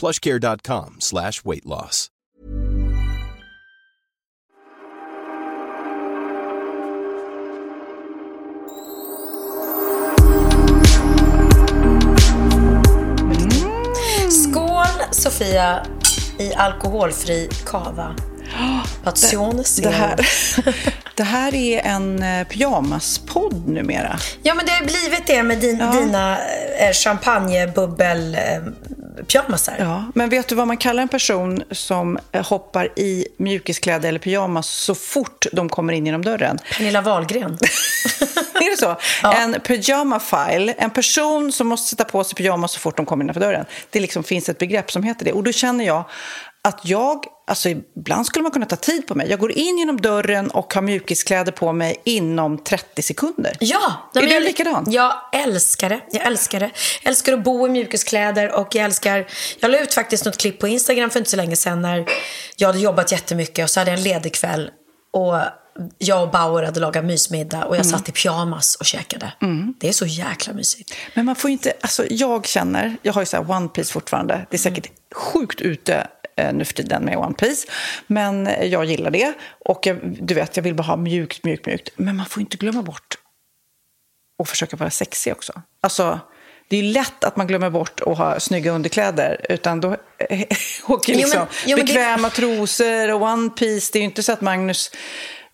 plushcare.com slash weight loss. Skål Sofia i alkoholfri kava. Passione Det här, det här är en eh, pyjamaspodd numera. Ja, men det har blivit det med din, dina eh, champagnebubbel eh, pyjamasar. Ja, men vet du vad man kallar en person som eh, hoppar i mjukiskläder eller pyjamas så fort de kommer in genom dörren? Pernilla Wahlgren. är det så? En pyjama-file, en person som måste sätta på sig pyjamas så fort de kommer innanför dörren. Det liksom finns ett begrepp som heter det. Och då känner jag att jag, alltså ibland skulle man kunna ta tid på mig. Jag går in genom dörren och har mjukiskläder på mig inom 30 sekunder. Ja! Är du likadan? Jag älskar det. Jag älskar det. Jag älskar att bo i mjukiskläder och jag älskar... Jag la ut faktiskt något klipp på Instagram för inte så länge sedan när jag hade jobbat jättemycket och så hade jag en ledig kväll och jag och Bauer hade lagat mysmiddag och jag satt i pyjamas och käkade. Det är så jäkla mysigt. Men man får inte, alltså jag känner, jag har ju så här One Piece fortfarande, det är säkert sjukt ute nu för tiden med One Piece, men jag gillar det och jag, du vet, jag vill bara ha mjukt, mjukt, mjukt. Men man får inte glömma bort att försöka vara sexig också. Alltså, det är lätt att man glömmer bort att ha snygga underkläder, utan då eh, åker Jo, men- liksom jo, men det- bekväma trosor och One Piece. Det är ju inte så att Magnus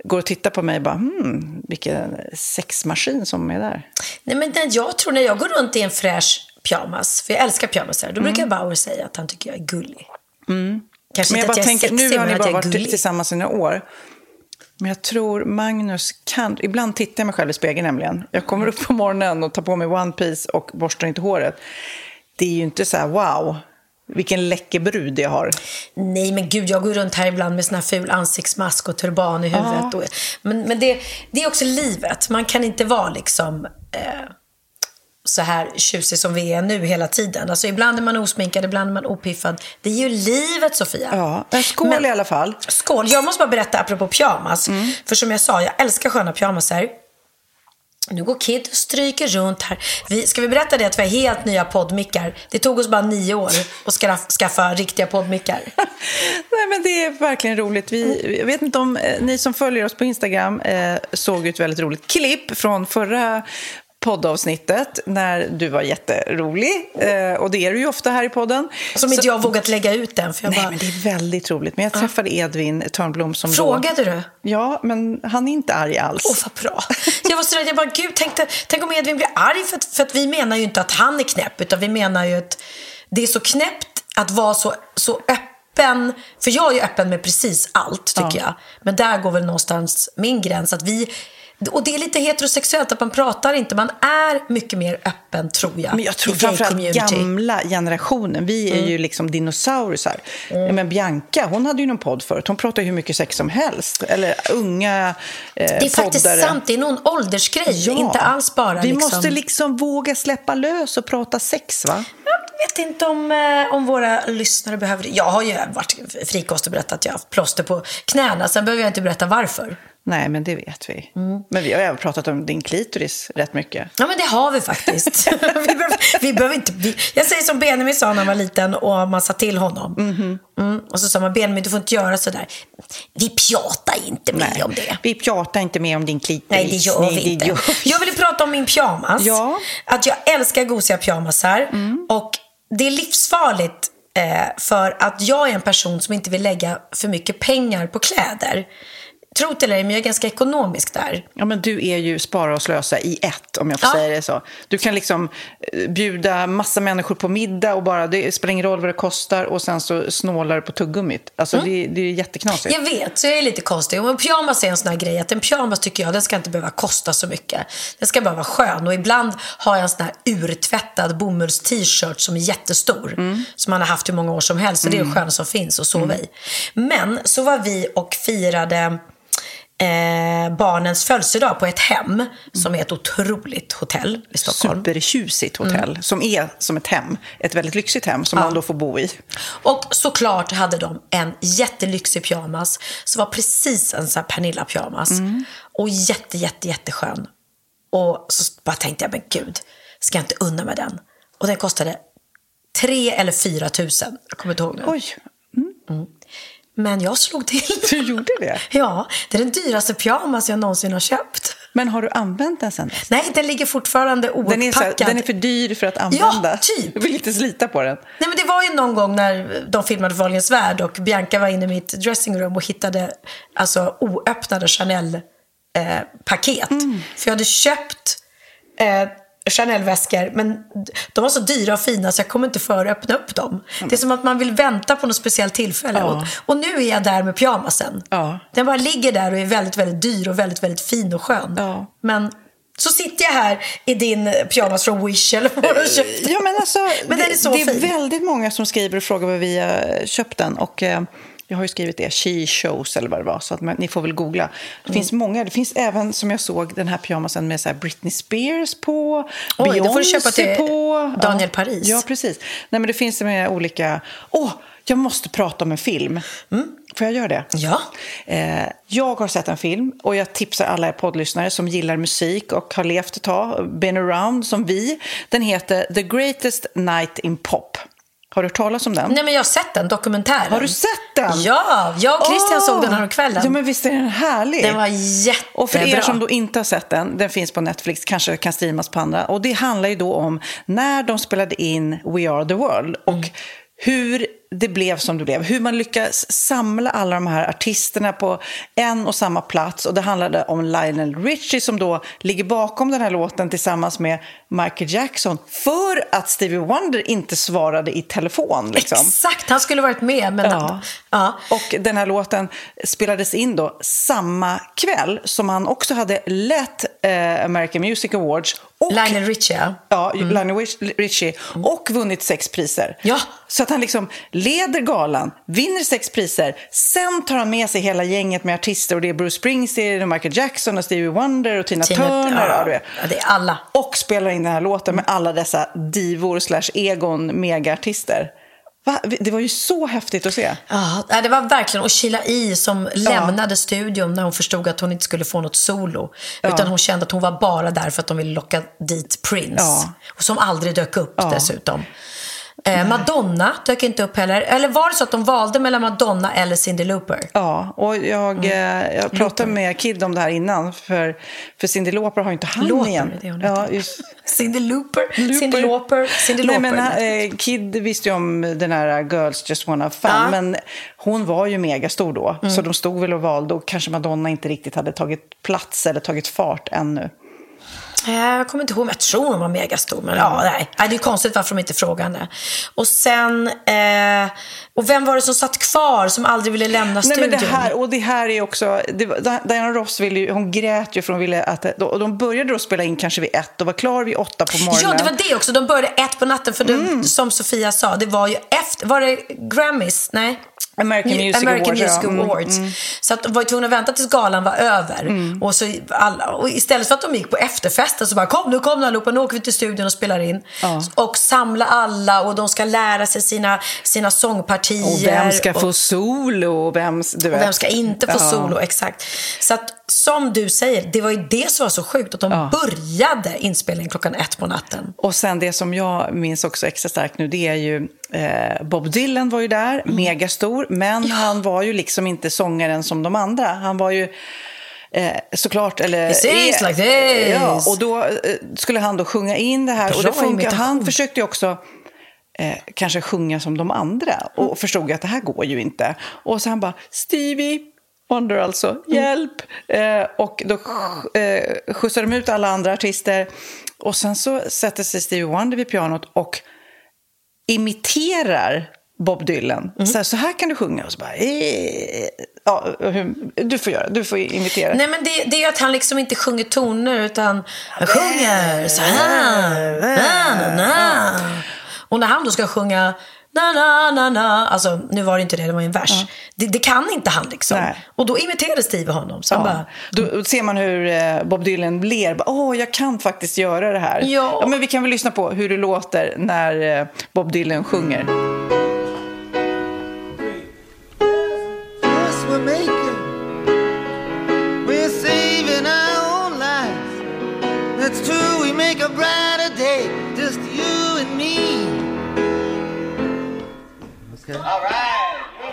går och tittar på mig och bara hmm, vilken sexmaskin som är där. Nej, men den, jag tror när jag går runt i en fräsch pyjamas, för jag älskar pyjamasar, då brukar Bauer säga att han tycker jag är gullig. Kanske Mm. Men inte jag bara jag tänker, sexig, nu har men ni bara varit gullig. tillsammans i några år. Men jag tror Magnus kan... Ibland tittar jag mig själv i spegeln nämligen. Jag kommer upp på morgonen och tar på mig One Piece och borstar inte håret. Det är ju inte så här wow, vilken läcker brud jag har. Nej, men gud, jag går runt här ibland med sån här ful ansiktsmask och turban i huvudet. Och, men men det, det är också livet. Man kan inte vara liksom eh, så här tjusig som vi är nu hela tiden. Alltså, ibland är man osminkad, ibland är man opiffad. Det är ju livet, Sofia. Ja, men skål Men- i alla fall. Skål! Jag måste bara berätta apropå pyjamas. Mm. För som jag sa, jag älskar sköna pyjamasar. Nu går Kid och stryker runt här. Vi, ska vi berätta det att vi har helt nya poddmickar? Det tog oss bara nio år att skaffa, skaffa riktiga poddmickar. Nej, men det är verkligen roligt. Vi, jag vet inte om eh, ni som följer oss på Instagram eh, såg ett väldigt roligt klipp från förra poddavsnittet när du var jätterolig. Eh, och det är du ju ofta här i podden. Som inte jag har vågat lägga ut den. För jag Nej, bara, men det är väldigt roligt. Men jag träffade Edvin Törnblom som Frågade då... du? Ja, men han är inte arg alls. Åh, vad bra. Jag var så rädd. Jag bara, gud, tänkte, tänk om Edvin blir arg. För att, för att vi menar ju inte att han är knäpp. Utan vi menar ju att det är så knäppt att vara så, så öppen. För jag är ju öppen med precis allt, tycker jag. Men där går väl någonstans min gräns. Att vi, och det är lite heterosexuellt, att man pratar inte. Man är mycket mer öppen, tror jag. Men jag tror framförallt gamla generationen. Vi är ju liksom dinosaurier. Mm. Men Bianca, hon hade ju någon podd förut. Hon pratar ju hur mycket sex som helst. Eller unga eh, Det är faktiskt poddare. sant, det är någon åldersgrej. Inte alls bara Vi liksom... måste liksom våga släppa lös och prata sex, va? Jag vet inte om, eh, om våra lyssnare behöver det. Jag har ju varit frikostig och berättat att jag har haft plåster på knäna. Sen behöver jag inte berätta varför. Nej, men det vet vi. Mm. Men vi har även pratat om din klitoris rätt mycket. Ja, men det har vi faktiskt. vi, behöver, vi behöver inte... Vi, jag säger som Benjamin sa när han var liten och man sa till honom. Mhm. Mm, och så sa man, Benjamin du får inte göra sådär. Vi pratar inte mer om det. Vi pratar inte mer om din klitoris. Nej, det gör vi det inte. gör vi Jag ville prata om min pyjamas. Ja. Mm. Att jag älskar gosiga pyjamasar. Och det är livsfarligt Eh, för att jag är en person som inte vill lägga för mycket pengar på kläder. Tro det eller ej, men jag är ganska ekonomisk där. Ja, men du är ju spara och slösa i ett, om jag får Ja. säga det så. Du kan liksom eh, bjuda massa människor på middag och bara, det spelar ingen roll vad det kostar och sen så snålar du på tuggummit. Alltså det, det är jätteknasigt. Jag vet, så jag är lite konstig. Och en pyjamas är en sån här grej att en pyjamas tycker jag, den ska inte behöva kosta så mycket. Den ska bara vara skön. Och ibland har jag en sån här urtvättad bomulls-t-shirt som är jättestor. Som man har haft hur många år som helst. Och det är det sköna som finns att sova i. Men så var vi och firade eh, barnens födelsedag på ett hem. Som är ett otroligt hotell i Stockholm. Supertjusigt hotell som är som ett hem. Ett väldigt lyxigt hem som man då får bo i. Och såklart hade de en jättelyxig pyjamas. Som var precis en sån Pernilla-pyjamas. Och jätte, jätte, jätteskön. Och så bara tänkte jag, men gud, ska jag inte unna mig den? Och den kostade tre eller fyra tusen. Jag kommer inte ihåg nu. Oj, Men jag slog till. du gjorde det? Ja, det är den dyraste pyjamas jag någonsin har köpt. Men har du använt den sen? Nej, den ligger fortfarande Den är, så den är för dyr för att använda. typ. Du vill inte slita på den. Nej, men det var ju någon gång när de filmade Wahlgrens värld och Bianca var inne i mitt dressingroom och hittade alltså, oöppnade Chanel-paket. För jag hade köpt eh, Chanel-väskor, men de var så dyra och fina så jag kommer inte före öppna upp dem. Det är som att man vill vänta på något speciellt tillfälle. Ja. Och, och nu är jag där med pyjamasen. Ja. Den bara ligger där och är väldigt, väldigt dyr och väldigt, väldigt fin och skön. Ja. Men så sitter jag här i din pyjamas från Wish eller vad du har köpt. Ja, men alltså, Men det, är så det är väldigt många som skriver och frågar var vi har köpt den. Och, eh, jag har ju skrivit det, She Shows eller vad det var, så att man, ni får väl googla. Det Mm. finns många, det finns även som jag såg den här pyjamasen med så här Britney Spears på, Oj, då får du Beyoncé köpa till på. Daniel. Paris. Ja, precis. Nej, men det finns med olika... Åh, jag måste prata om en film. Får jag göra det? Ja. Eh, jag har sett en film och jag tipsar alla er poddlyssnare som gillar musik och har levt ett tag, been around som vi. Den heter The Greatest Night in Pop. Har du hört talas om den? Nej, men jag har sett den, dokumentären. Har du sett den? Ja, jag och Christian Åh! såg den här kvällen. Ja, men visst är den härlig? Den var jättebra. Och för er som då inte har sett den, den finns på Netflix, kanske kan streamas på andra. Och det handlar ju då om när de spelade in We Are The World och Mm. hur det blev som det blev. Hur man lyckas samla alla de här artisterna på en och samma plats. Och det handlade om Lionel Richie som då ligger bakom den här låten tillsammans med Michael Jackson för att Stevie Wonder inte svarade i telefon. Liksom. Exakt, han skulle varit med. Men Ja. ja. Och den här låten spelades in då samma kväll som han också hade lett eh, American Music Awards och Lionel Richie, ja. Ja, Lionel Rich- Richie. Och vunnit sex priser. Ja. Så att han liksom leder galan, vinner sex priser. Sen tar han med sig hela gänget med artister. Och det är Bruce Springsteen, och Michael Jackson, och Stevie Wonder och Tina, Tina- Turner. ja. Ja, du vet. Ja, det är alla. Och spelar in den här låten med alla dessa divor slash egon megaartister. Va? Det var ju så häftigt att se. Ja, det var verkligen, och Sheila E. som lämnade studion när hon förstod att hon inte skulle få något solo. Utan hon kände att hon var bara där för att de ville locka dit Prince. Ja. Och som aldrig dök upp dessutom. Eh, Madonna dök inte upp heller. Eller var det så att de valde mellan Madonna eller Cyndi Lauper? Ja, och jag, Mm. eh, jag pratade med Kid om det här innan. För, för Cyndi Lauper har ju inte han Lauper, igen. det hon ja, just. Cyndi Lauper, Cyndi Lauper, Cyndi Nej, Lauper. men eh, Kid visste ju om den här Girls Just Wanna Fun. Ja. Men hon var ju megastor då. Mm. Så de stod väl och valde. Och kanske Madonna inte riktigt hade tagit plats eller tagit fart ännu. Eh, Jag kommer inte ihåg, jag tror hon var megastor. Men ja, nej. nej. Det är konstigt varför de inte frågar henne. Och sen, eh, och vem var det som satt kvar som aldrig ville lämna Nej, studion? men det här, och det här är också... Det, Diana Ross ville ju, hon grät ju för hon ville att... Och de började då spela in kanske vid ett och var klar vid åtta på morgonen. Ja, det var det också. De började ett på natten. För Mm. det, som Sofia sa, det var ju efter... Var det Grammys? Nej. American Mu- Music American Awards, Music ja. Mm, Awards. Så att de var ju tvungna att vänta tills galan var över. Mm. Och, så alla, och istället för att de gick på efterfesten så bara kom nu, kom nu allihopa, nu åker vi till studion och spelar in. Och samla alla och de ska lära sig sina, sina sångpartier. Och vem ska och, få solo? Och vem, du och vem ska inte få Ja. solo, exakt. Så att som du säger, det var ju det som var så sjukt. Att de Ja. började inspelningen klockan ett på natten. Och sen det som jag minns också extra starkt nu, det är ju eh, Bob Dylan var ju där, Mm. megastor, men han var ju liksom inte sångaren som de andra. Han var ju eh, såklart, eller... Eh, like this. Ja, och då eh, skulle han då sjunga in det här. och det Bra funkar. Han försökte ju också eh, kanske sjunga som de andra. Och förstod att det här går ju inte. Och så han bara, Stevie, Wonder alltså, hjälp! Eh, och då eh, skjutsar de ut alla andra artister. Och sen så sätter sig Stevie Wonder vid pianot och imiterar Bob Dylan. Så, här, så här kan du sjunga. Och så bara, eh, ja, hur, du får göra, du får imitera. Nej, men det, det är att han liksom inte sjunger toner, utan han sjunger så här. Na, na, na. Och när han då ska sjunga na, na, na, na. Alltså, nu var det inte det, det var ju en vers. Det, det kan inte han liksom. Nej. Och då imiterade Steve honom. Så han bara, Då ser man hur eh, Bob Dylan ler. Åh, jag kan faktiskt göra det här. Ja. men vi kan väl lyssna på hur det låter när eh, Bob Dylan sjunger.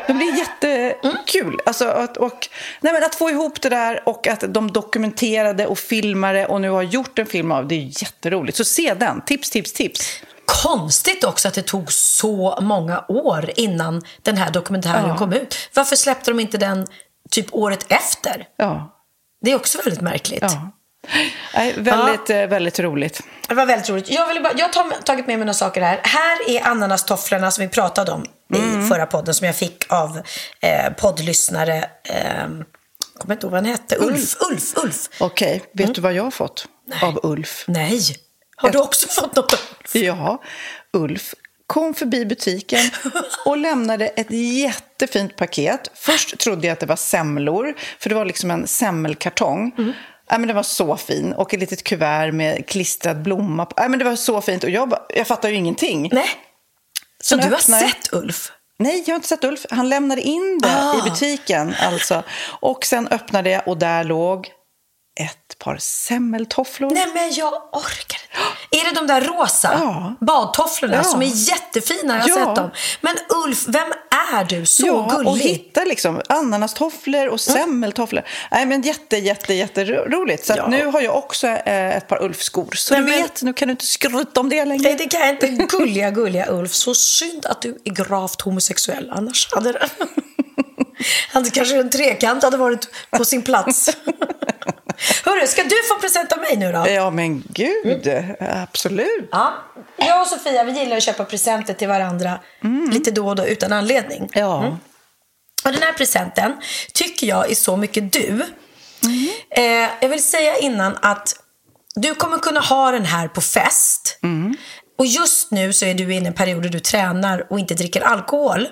Det blir jättekul. Alltså, att, och, nej, men att få ihop det där och att de dokumenterade och filmade och nu har gjort en film av det är jätteroligt. Så se den. Tips, tips, tips. Konstigt också att det tog så många år innan den här dokumentären Ja. kom ut. Varför släppte de inte den typ året efter? Ja. Det är också väldigt märkligt. ja. Nej, väldigt, eh, väldigt roligt. Det var väldigt roligt. Jag, ville bara, jag har tagit med mig några saker här. Här är ananastofflorna som vi pratade om i förra podden som jag fick av eh, poddlyssnare. Eh, kommer inte ihåg vad han hette. Ulf, Ulf, Ulf. Okej, vet du vad jag har fått av Ulf? Nej. Har du också fått något av Ulf? Ja, Ulf kom förbi butiken och lämnade ett jättefint paket. Först trodde jag att det var semlor, för det var liksom en semmelkartong. Ja, men det var så fin. Och ett litet kuvert med klistrad blomma på. Ja, men det var så fint. Och jag, bara, jag fattar ju ingenting. Nej. Så du har sett Ulf? Nej, jag har inte sett Ulf. Han lämnade in det Ah. i butiken. Alltså. Och sen öppnade jag och där låg ett par semmeltofflor. Nej men jag orkar inte. Är det de där rosa Ja. badtofflorna Ja. som är jättefina? Jag har Ja. sett dem. Men Ulf, vem är du? Så ja, gullig. och hitta liksom ananastofflor och semmeltofflor. Nej, men jätte, jätte, jätteroligt. Så Ja. nu har jag också eh, ett par Ulf-skor. Så Nej, du men- vet, nu kan du inte skryta om det längre. Nej, det kan jag inte. Gulliga, gulliga Ulf. Så synd att du är gravt homosexuell. Annars hade det... Hade kanske en trekant hade varit på sin plats. Hörru, ska du få present av mig nu då? Ja, men gud. Absolut. Ja. Jag och Sofia vi gillar att köpa presenter till varandra lite då och då utan anledning. Ja. Och den här presenten tycker jag är så mycket du. Eh, jag vill säga innan att du kommer kunna ha den här på fest. Och just nu så är du inne i en period där du tränar och inte dricker alkohol.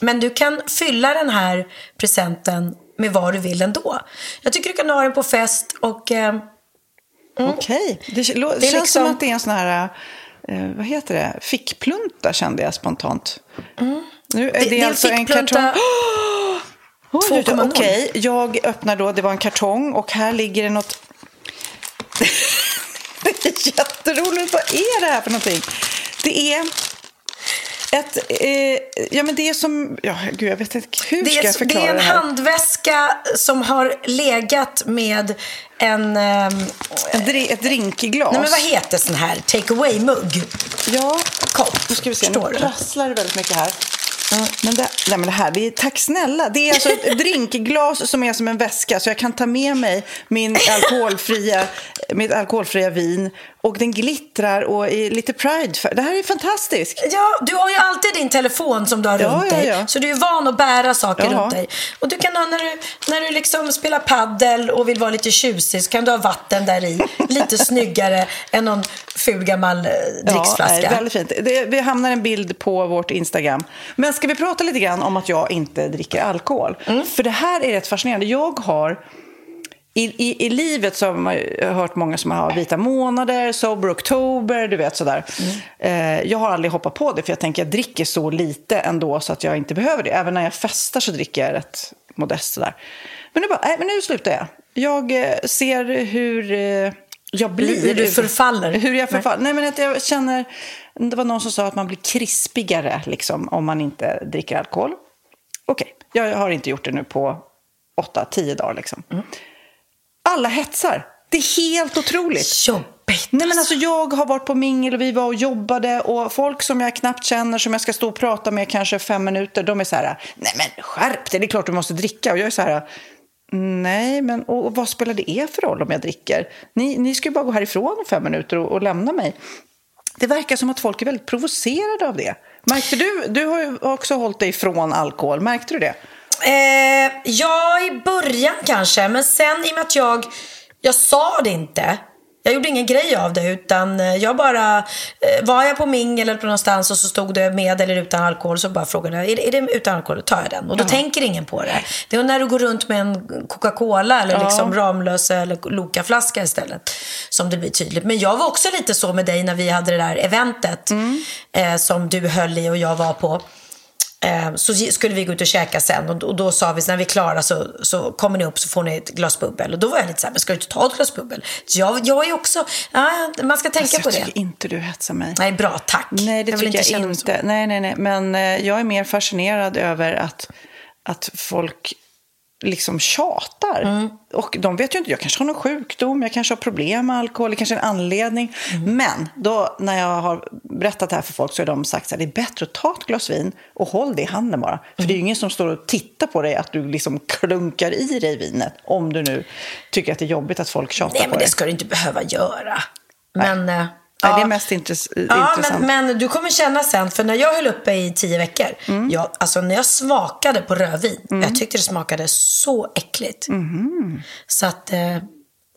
Men du kan fylla den här presenten med vad du vill ändå. Jag tycker du kan ha den på fest och... Eh, Okej. Det, lå- Det är känns liksom- som att det är en sån här... Eh, vad heter det? Fickplunta kände jag spontant. Nu är det, det, det är alltså en kartong. Oj, 2,0. Okej, jag öppnar då. Det var en kartong och här ligger det något... det är jätteroligt. Vad är det här för någonting? Det är ett... Eh, ja, men det är som... Ja, gud, jag vet inte. Hur Det ska jag det förklara är en det handväska som har legat med en... ehm, En dri- ett drinkglas. nej men vad heter sån här take away-mugg? Ja, Kopp. nu ska vi se. Förstår Nu du? prasslar det väldigt mycket här. Men det, nej men det här, det är, tack snälla. Det är alltså ett drinkglas som är som en väska så jag kan ta med mig min alkoholfria, mitt alkoholfria vin och den glittrar och är lite pride. För. Det här är fantastiskt. Ja, du har ju alltid din telefon som du har Ja, runt ja, dig. ja. Så du är van att bära saker Ja. runt dig. Och du kan ha när du, när du liksom spelar paddel och vill vara lite tjusig så kan du ha vatten där i. Lite snyggare än någon ful gammal eh, dricksflaska. Ja, väldigt fint. Det, vi hamnar en bild på vårt Instagram. Men ska vi prata lite grann om att jag inte dricker alkohol? Mm. För det här är rätt fascinerande. Jag har... I, i, I livet så har man hört många som har vita månader, sober oktober, du vet sådär. Eh, jag har aldrig hoppat på det för jag tänker jag dricker så lite ändå så att jag inte behöver det. Även när jag festar så dricker jag rätt modest sådär. Men nu bara, nej men nu slutar jag. Jag eh, ser hur eh, jag blir. Hur du förfaller. Hur jag förfaller. Nej men att jag känner, det var någon som sa att man blir krispigare liksom om man inte dricker alkohol. Okej, jag har inte gjort det nu på åtta, tio dagar liksom. Alla hetsar. Det är helt otroligt. Jobbigt. Nej, men alltså, jag har varit på mingel och vi var och jobbade och folk som jag knappt känner som jag ska stå och prata med kanske fem minuter, de är så här, nej men skärp dig, det är klart du måste dricka. Och jag är så här, nej men och vad spelar det er för roll om jag dricker? Ni, ni ska ju bara gå härifrån om fem minuter och, och lämna mig. Det verkar som att folk är väldigt provocerade av det. Märkte du, du har ju också hållit dig ifrån alkohol, märkte du det? Eh, ja, i början kanske. Men sen i och med att jag, jag sa det inte. Jag gjorde ingen grej av det utan eh, jag bara, eh, var jag på mingel eller på någonstans och så stod det med eller utan alkohol så bara frågade jag, är det, är det utan alkohol? Då tar jag den. Och då Ja. tänker ingen på det. Det är när du går runt med en Coca-Cola eller Ja. liksom Ramlösa eller Loka-flaska istället som det blir tydligt. Men jag var också lite så med dig när vi hade det där eventet eh, som du höll i och jag var på. Eh, så skulle vi gå ut och käka sen och, då sa vi när vi är klara så, så kommer ni upp så får ni ett glas bubbel. Och då var jag lite så här, men ska du inte ta ett glas bubbel? Jag, jag är också, ja, man ska tänka Alltså, på jag det. tycker inte du hetsar mig. Nej, bra, tack. Nej, det Jag tycker jag inte. så. Nej, nej, nej. Men eh, jag är mer fascinerad över att, att folk liksom tjatar. Mm. Och de vet ju inte, jag kanske har någon sjukdom, jag kanske har problem med alkohol, det kanske är en anledning. Mm. Men då när jag har berättat det här för folk så har de sagt här, det är bättre att ta ett glas vin och håll det i handen bara. För det är ju ingen som står och tittar på dig att du liksom klunkar i dig vinet. Om du nu tycker att det är jobbigt att folk tjatar Nej, på men dig. det ska du inte behöva göra. Men, eh, Nej, ja. det är mest intress- Ja, intressant. men, men du kommer känna sen, för när jag höll uppe i tio veckor, Mm. jag, alltså när jag smakade på rödvin, jag tyckte det smakade så äckligt. Mm-hmm. Så att eh,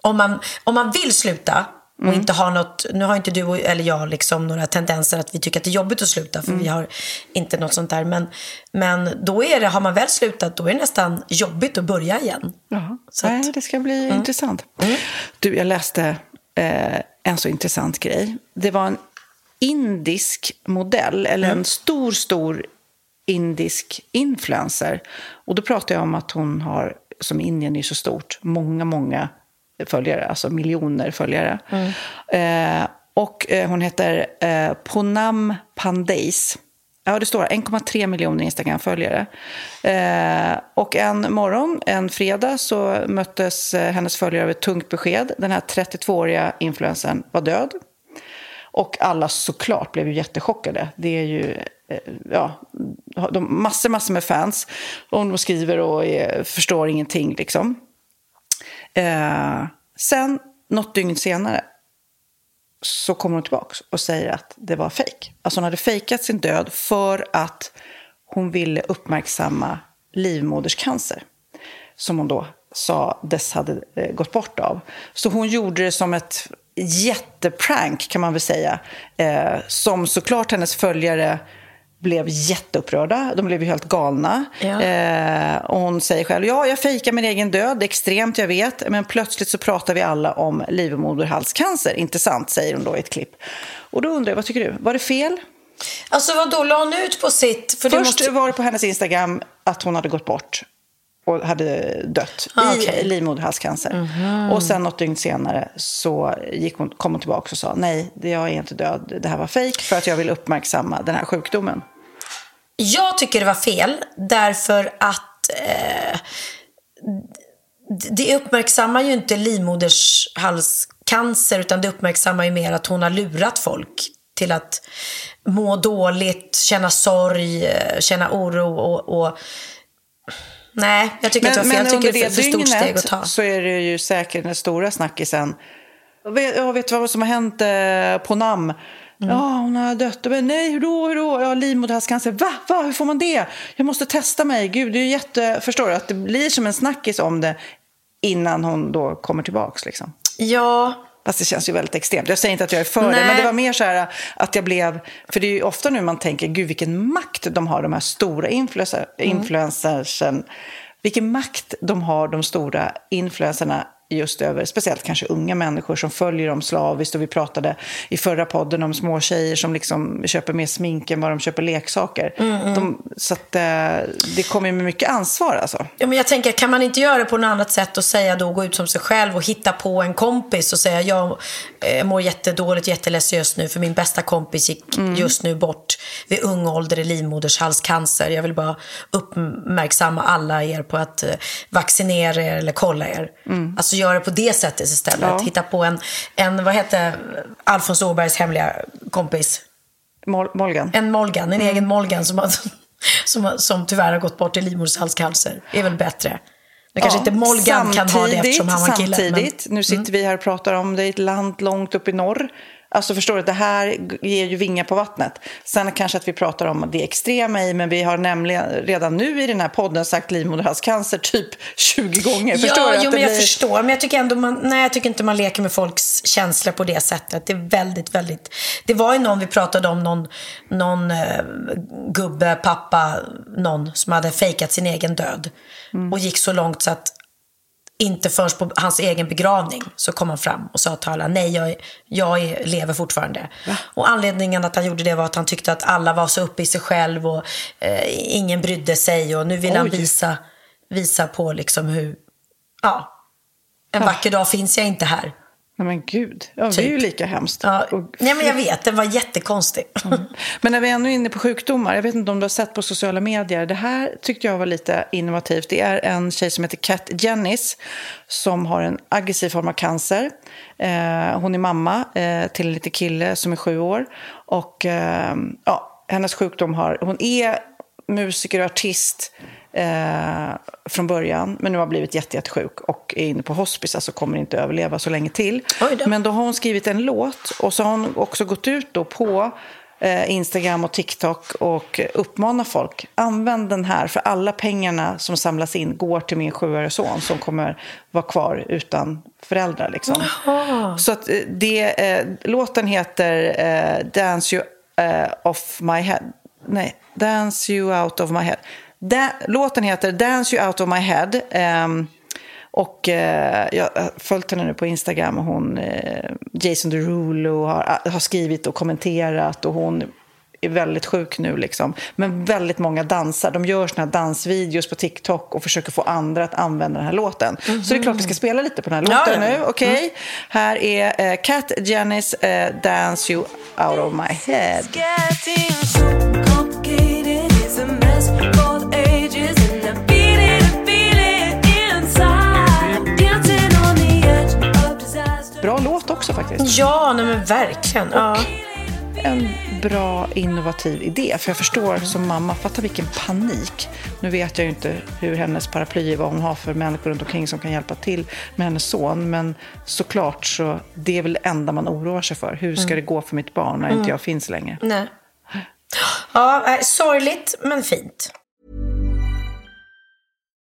om, man, om man vill sluta och Mm. inte ha något, nu har inte du och- eller jag liksom några tendenser att vi tycker att det är jobbigt att sluta, för Mm. vi har inte något sånt där. Men, men då är det, har man väl slutat, då är det nästan jobbigt att börja igen. Ja, Nej, Mm. det ska bli intressant. Du, jag läste eh, en så intressant grej. Det var en indisk modell, eller Mm. en stor, stor indisk influencer. Och då pratar jag om att hon har, som Indien är så stort, många, många följare, alltså miljoner följare. Eh, och eh, hon heter eh, Ponam Pandeis. Ja, det står 1,3 miljoner Instagram-följare. Eh, och en morgon, en fredag, så möttes eh, hennes följare av ett tungt besked. Den här 32-åriga influencern var död. Och alla såklart blev ju jättechockade. Det är ju eh, ja, de, massor, massor med fans. Och de skriver och är, förstår ingenting liksom. Eh, sen, något dygn senare, så kommer hon tillbaka och säger att det var fejk. Alltså hon hade fejkat sin död för att hon ville uppmärksamma livmoderscancer. Som hon då sa dess hade eh, gått bort av. Så hon gjorde det som ett jätteprank kan man väl säga. Eh, som såklart hennes följare blev jätteupprörda. De blev ju helt galna. Ja. Eh, och hon säger själv, ja, jag fejkar min egen död, det är extremt, jag vet. Men plötsligt så pratar vi alla om livmoderhalscancer. Intressant, säger hon då i ett klipp. Och då undrar jag, vad tycker du? Var det fel? Alltså vad då la hon ut på sitt? För Först måste... var det på hennes Instagram att hon hade gått bort och hade dött Ah, i okej. livmoderhalscancer. Och sen något dygn senare så gick hon, kom hon tillbaka och sa nej, jag är inte död, det här var fejk för att jag vill uppmärksamma den här sjukdomen. Jag tycker det var fel därför att eh, det uppmärksammar ju inte livmodershalscancer utan det uppmärksammar ju mer att hon har lurat folk till att må dåligt, känna sorg, känna oro och... och... Nej, jag tycker att det var fel. Jag tycker under det är för, för stort steg att ta. så är det ju säkert den stora snackisen. Jag vet, jag vet vad som har hänt eh, på namn. Mm. Ja, hon har dött. Men nej, hur då? Hur då? Ja, livmoderhalscancer. Va? Va? Hur får man det? Jag måste testa mig. Gud, det är jätte... Förstår du? Att det blir som en snackis om det innan hon då kommer tillbaks liksom. Ja, Fast det känns ju väldigt extremt. Jag säger inte att jag är för det, Nej. men det var mer så här att jag blev... För det är ju ofta nu man tänker, gud vilken makt de har, de här stora influencer, Mm. influencersen. Vilken makt de har, de stora influencerna, just över, speciellt kanske unga människor som följer dem slaviskt. Och vi pratade i förra podden om små tjejer som liksom köper mer smink än vad de köper leksaker. Mm, De, så att, eh, det kommer med mycket ansvar alltså. Ja, men jag tänker, kan man inte göra det på något annat sätt och säga då, gå ut som sig själv och hitta på en kompis och säga jag eh, mår jättedåligt, jätteledsen just nu för min bästa kompis gick just nu bort vid ung ålder i livmodershalscancer. Jag vill bara uppmärksamma alla er på att eh, vaccinera er eller kolla er. Alltså Alltså göra det på det sättet istället. Ja. Hitta på en, en, vad heter Alfons Åbergs hemliga kompis? Mol- Molgan. En Molgan, Mm. en egen Molgan som, har, som, som tyvärr har gått bort i livmoderhalscancer. är väl bättre. Nu kanske inte Molgan kan ha det eftersom han var kille. men- Mm. Samtidigt, nu sitter vi här och pratar om det i ett land långt upp i norr. Alltså förstår du, det här ger ju vingar på vattnet. Sen kanske att vi pratar om det extrema i, men vi har nämligen redan nu i den här podden sagt livmoderhalscancer typ 20 gånger. Förstår ja, du? jo, men jag blir- förstår. Men jag tycker ändå man, nej, jag tycker inte man leker med folks känslor på det sättet. Det är väldigt, väldigt... Det var ju någon vi pratade om, någon, någon eh, gubbe, pappa, någon som hade fejkat sin egen död. Mm. Och gick så långt så att inte först på hans egen begravning så kom han fram och sa till alla, nej jag, jag lever fortfarande. Och anledningen att han gjorde det var att han tyckte att alla var så uppe i sig själv och eh, ingen brydde sig och nu vill han Oj. visa, visa på liksom hur, ja, en vacker dag finns jag inte här. Nej men gud, ja, det är ju Typ. lika hemskt. Ja, Och- nej, men jag vet, den var jättekonstig. Men när vi är ännu inne på sjukdomar, jag vet inte om du har sett på sociala medier, det här tyckte jag var lite innovativt. Det är en tjej som heter Kat Jennis som har en aggressiv form av cancer. Eh, hon är mamma eh, till en liten kille som är sju år. Och eh, ja, hennes sjukdom har, hon är musiker och artist eh, från början, men nu har blivit jätte, jättesjuk och är inne på hospice, alltså kommer inte överleva så länge till. Men då har hon skrivit en låt och så har hon också gått ut då på eh, Instagram och TikTok och uppmanar folk, använd den här för alla pengarna som samlas in går till min sjuårige son som kommer vara kvar utan föräldrar. Liksom. Så att eh, det, eh, låten heter eh, Dance You eh, Off My Head. Nej, Dance You Out of My Head. Da- låten heter Dance You Out of My Head. ehm, och eh, jag har följt henne nu på Instagram. Och hon, eh, Jason Derulo har, har skrivit och kommenterat. Och hon är väldigt sjuk nu. Liksom. Men väldigt många dansar. De gör såna här dansvideos på TikTok och försöker få andra att använda den här låten. Så det är klart vi ska spela lite på den här låten ja, ja. nu. Okej? Här är eh, Cat Jennys eh, Dance You Out of My Head. Bra låt också faktiskt. ja, nej men verkligen. Ja. En bra innovativ idé. För jag förstår som mamma, fatta vilken panik. Nu vet jag ju inte hur hennes paraply är, vad hon har för människor runt omkring som kan hjälpa till med hennes son. Men såklart så, det är väl det enda man oroar sig för. Hur ska det gå för mitt barn när inte jag finns längre? Nej. Ja, sorgligt men fint.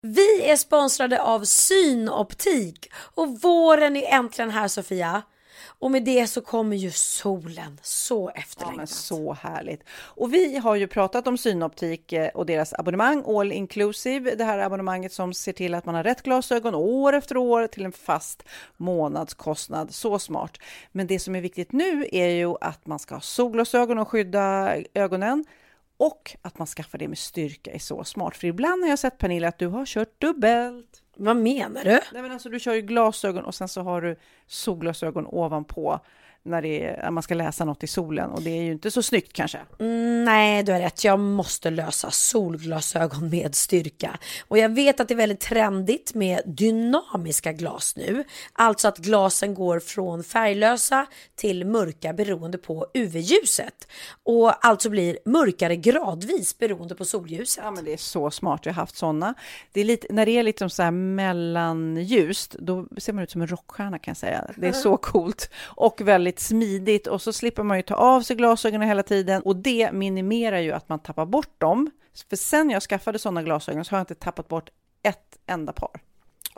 Vi är sponsrade av Synoptik och våren är äntligen här Sofia. Och med det så kommer ju solen, så Ja, men efterlängtat. så härligt. Och vi har ju pratat om Synoptik eh, och deras abonnemang, All Inclusive. Det här abonnemanget som ser till att man har rätt glasögon år efter år till en fast månadskostnad. Så smart. Men det som är viktigt nu är ju att man ska ha solglasögon och skydda ögonen. Och att man skaffar det med styrka är så smart. För ibland har jag sett Pernilla att du har kört dubbelt. Vad menar du? Nej, men alltså, du kör ju glasögon och sen så har du solglasögon ovanpå när, är, när man ska läsa något i solen och det är ju inte så snyggt kanske. Mm, nej, du har rätt. Jag måste lösa solglasögon med styrka. Och jag vet att det är väldigt trendigt med dynamiska glas nu. Alltså att glasen går från färglösa till mörka beroende på UV-ljuset. Och alltså blir mörkare gradvis beroende på solljuset. Ja, men det är så smart. Jag har haft såna. Det är lite, när det är lite så här mellanljust, då ser man ut som en rockstjärna kan jag säga. Det är så coolt och väldigt smidigt och så slipper man ju ta av sig glasögonen hela tiden och det minimerar ju att man tappar bort dem. För sen jag skaffade sådana glasögon så har jag inte tappat bort ett enda par.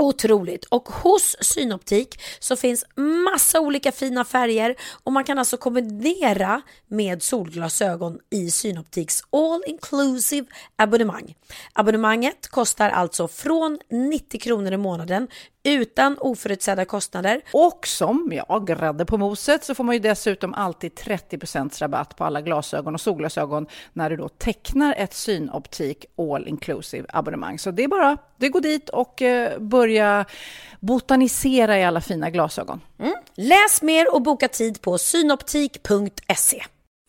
Otroligt! Och hos Synoptik så finns massa olika fina färger och man kan alltså kombinera med solglasögon i Synoptiks all inclusive abonnemang. Abonnemanget kostar alltså från 90 kronor i månaden utan oförutsedda kostnader. Och som, ja, grädde på moset så får man ju dessutom alltid 30% rabatt på alla glasögon och solglasögon när du då tecknar ett Synoptik all inclusive abonnemang. Så det är bara, det går dit och eh, börja botanisera i alla fina glasögon. Mm. Läs mer och boka tid på synoptik.se.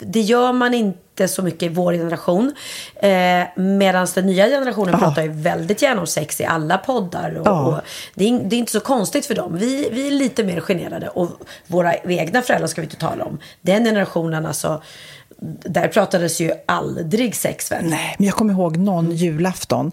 det gör man inte så mycket i vår generation. Eh, Medan den nya generationen pratar ju väldigt gärna om sex i alla poddar. Och, Ja. och det, är, det är inte så konstigt för dem. Vi, vi är lite mer generade. Och våra egna föräldrar ska vi inte tala om. Den generationen alltså. Där pratades ju aldrig sex väl? Nej, men jag kommer ihåg någon julafton.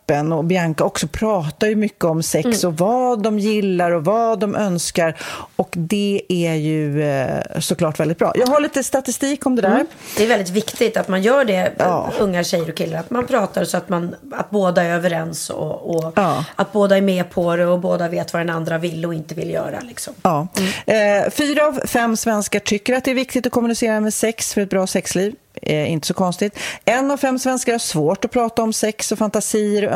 och Bianca också pratar ju mycket om sex och vad de gillar och vad de önskar och det är ju eh, såklart väldigt bra. Jag har lite statistik om det där. Det är väldigt viktigt att man gör det, Ja. unga tjejer och killar. Att man pratar så att, man, att båda är överens och, och Ja. att båda är med på det och båda vet vad den andra vill och inte vill göra. Liksom. Ja. Eh, fyra av fem svenskar tycker att det är viktigt att kommunicera med sex för ett bra sexliv. Eh, inte så konstigt. En av fem svenskar har svårt att prata om sex och fantasier och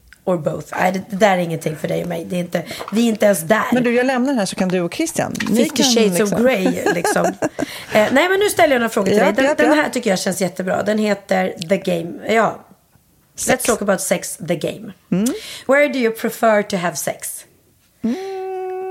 or both? Nej, det, det där är ingenting för dig och mig. Det är inte, vi är inte ens där. Men du, jag lämnar den här så kan du och Christian. ni 50 kan shades liksom- of Grey liksom. eh, nej men nu ställer jag några frågor till Ja, dig. Den, ja, den här tycker jag känns jättebra. Den heter The Game. Ja. Let's talk about sex, the game. Mm. Where do you prefer to have sex?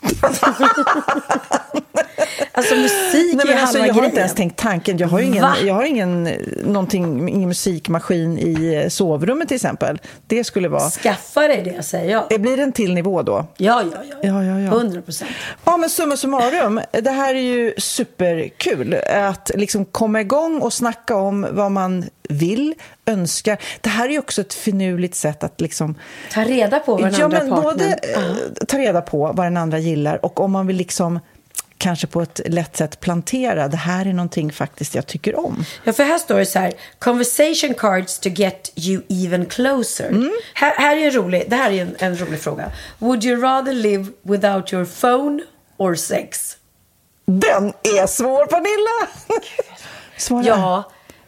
Alltså musik Nej, är alltså, halva jag har grejen. inte ens tänkt tanken. Jag har ingen, Va? jag har ingen, eh, någonting, ingen musikmaskin i eh, sovrummet till exempel. Det skulle vara... Skaffa dig det säger jag. Det blir en till nivå då. Ja, ja, ja. Ja, ja, ja. 100 procent. Ja, men summa summarum, det här är ju superkul. Att liksom komma igång och snacka om vad man vill, önskar. Det här är ju också ett finurligt sätt att liksom... Ta reda på vad den ja, andra men partnern... både eh, ta reda på vad den andra gillar och om man vill liksom kanske på ett lätt sätt plantera, det här är någonting faktiskt jag tycker om. Ja, för här står det så här. Conversation cards to get you even closer. Mm. Här, här är en rolig, det här är en, en rolig fråga. Would you rather live without your phone or sex? Den är svår, Pernilla! Svara. Ja,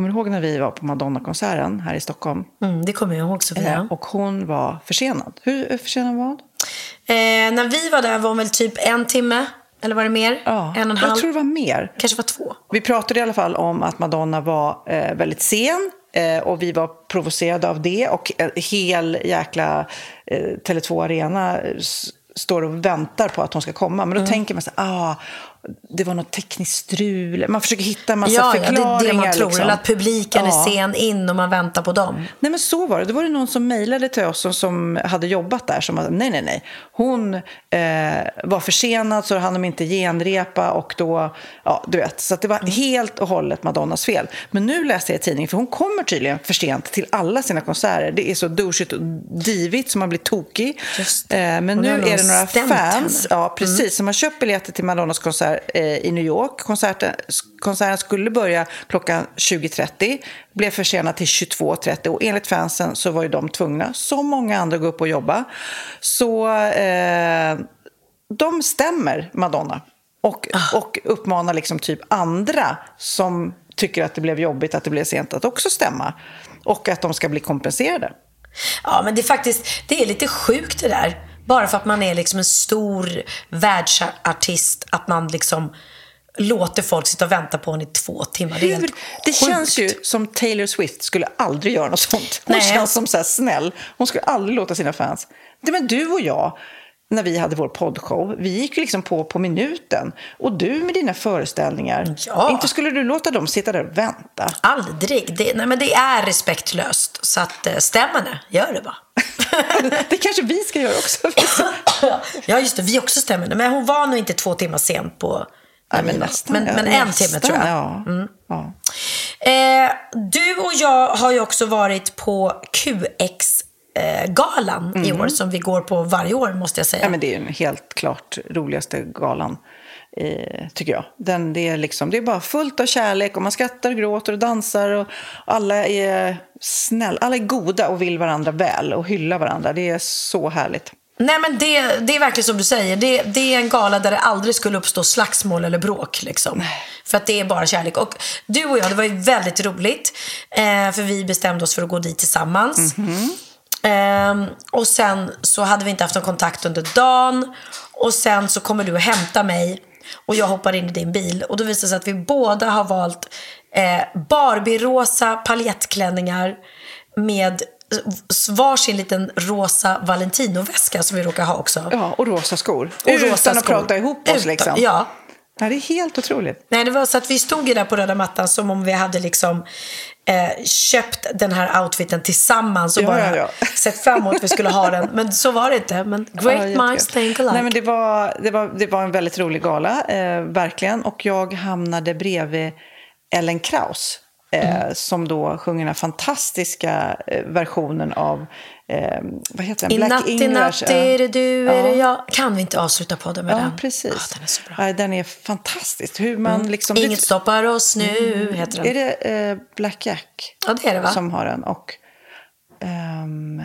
Kommer du ihåg när vi var på Madonna-konserten här i Stockholm? Mm, det kommer jag ihåg Sofia. Eh, Och hon var försenad. Hur försenad var hon? Eh, när vi var där var hon väl typ en timme, eller var det mer? Ja, en och en jag halv? tror det var mer. Kanske var två. Vi pratade i alla fall om att Madonna var eh, väldigt sen eh, och vi var provocerade av det och en hel jäkla eh, Tele2 Arena s- står och väntar på att hon ska komma. Men då tänker man så ah, det var något tekniskt strul. Man försöker hitta en massa Ja, ja, det förklaringar. är det man tror. liksom. Eller att publiken Ja. är sen in och man väntar på dem. Nej men så var det. Det var det någon som mejlade till oss som, som hade jobbat där som att nej nej nej. Hon eh, var försenad så hann de inte genrepa och då, ja du vet. Så det var helt och hållet Madonnas fel. Men nu läste jag i tidningen för hon kommer tydligen för sent till alla sina konserter. Det är så douchigt och divigt så man blir tokig. Eh, men nu är det några fans henne. Ja, precis. Som har köpt biljetter till Madonnas konsert eh, i New York. Konserten, konserten skulle börja klockan 20.30, blev försenad till 22.30 och enligt fansen så var ju de tvungna, som många andra, att gå upp och jobba. Så eh, de stämmer Madonna och, och uppmanar liksom typ andra som tycker att det blev jobbigt att det blev sent att också stämma och att de ska bli kompenserade. Ja, men det är faktiskt, det är lite sjukt det där. Bara för att man är liksom en stor världsartist, att man liksom låter folk sitta och vänta på en i två timmar. Det, Hur? Det känns ju som Taylor Swift skulle aldrig göra något sånt. Hon Nej. känns som så snäll. Hon skulle aldrig låta sina fans... Det, men du och jag, när vi hade vår poddshow, vi gick ju liksom på på minuten. Och du med dina föreställningar, Ja. inte skulle du låta dem sitta där och vänta? Aldrig. Det, nej, men det är respektlöst. Så att, eh, stäm henne. Gör det bara. Det kanske vi ska göra också. ja, just det. Vi också stämmer. Men hon var nog inte två timmar sen på... Nej, men nästan. Men, men en nästan, timme tror jag. Ja. Ja. Eh, du och jag har ju också varit på QX-galan i år som vi går på varje år måste jag säga. Ja, men det är ju den helt klart roligaste galan, eh, tycker jag. Den, det, är liksom, det är bara fullt av kärlek och man skrattar och gråter och dansar och alla är snälla, alla är goda och vill varandra väl och hyllar varandra. Det är så härligt. Nej men det, det är verkligen som du säger. Det, det är en gala där det aldrig skulle uppstå slagsmål eller bråk. Liksom. För att det är bara kärlek. Och du och jag, det var ju väldigt roligt. Eh, för vi bestämde oss för att gå dit tillsammans. Ehm, och sen så hade vi inte haft någon kontakt under dagen. Och sen så kommer du och hämtar mig. Och jag hoppar in i din bil. Och då visar det sig att vi båda har valt eh, Barbie-rosa paljettklänningar med varsin liten rosa Valentino-väska som vi råkar ha också. Ja, och rosa skor. Och Utan rosa att skor. prata ihop oss Utan- liksom. Ja. Ja, det är helt otroligt. Nej, det var så att vi stod ju där på röda mattan som om vi hade liksom eh, köpt den här outfiten tillsammans och Ja, bara ja, ja. sett fram emot att vi skulle ha den. Men så var det inte. Men Ja, great jättekul. minds think alike. Nej, men det, var, det, var, det var en väldigt rolig gala, eh, verkligen. Och jag hamnade bredvid Ellen Kraus. Eh, Mm. Som då sjunger den här fantastiska eh, versionen av, eh, vad heter den? I natt, i natt är det du, är Ja. det jag. Kan vi inte avsluta podden med Ja, den? precis. Ja, den är så bra. Ja, den är fantastisk. Hur man liksom... Inget stoppar oss nu, heter den. Är det eh, Black Jack Ja, det är det va? som har den? Och, ehm,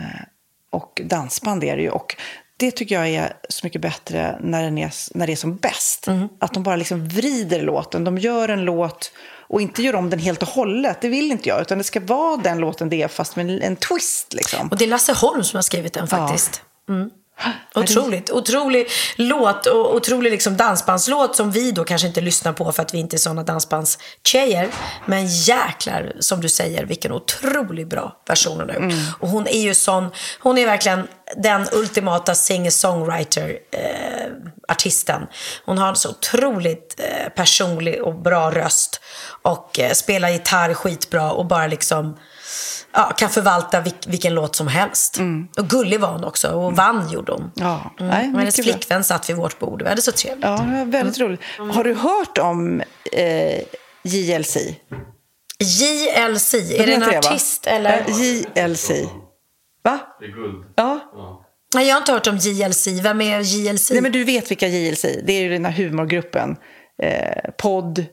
och dansband är det ju. Och det tycker jag är så mycket bättre när, den är, när det är som bäst. Mm. Att de bara liksom vrider låten. De gör en låt och inte gör om den helt och hållet. Det vill inte jag. Utan det ska vara den låten det är fast med en, twist. Liksom. Och det är Lasse Holm som har skrivit den faktiskt. Mm. Otroligt. Otrolig låt och otrolig liksom dansbandslåt som vi då kanske inte lyssnar på för att vi inte är sådana dansbandstjejer. Men jäklar, som du säger, vilken otroligt bra version hon har gjort. Och hon är ju sån, hon är verkligen den ultimata singer-songwriter-artisten. hon har en så otroligt eh, personlig och bra röst. Och eh, spelar gitarr skitbra och bara liksom ja, kan förvalta vilk, vilken låt som helst. Och gullig var hon också och vann gjorde hon. Ja, Mm. nej, och hennes mycket bra. flickvän satt vid vårt bord. Vi hade så trevligt. Ja, det väldigt roligt. Har du hört om eh, JLC? JLC, är det en artist eller? Eh, JLC. Va? Det är guld. Ja. Nej, jag har inte hört om JLC. Vem är JLC? Nej, men du vet vilka JLC Det är ju den här humorgruppen. Eh, podd.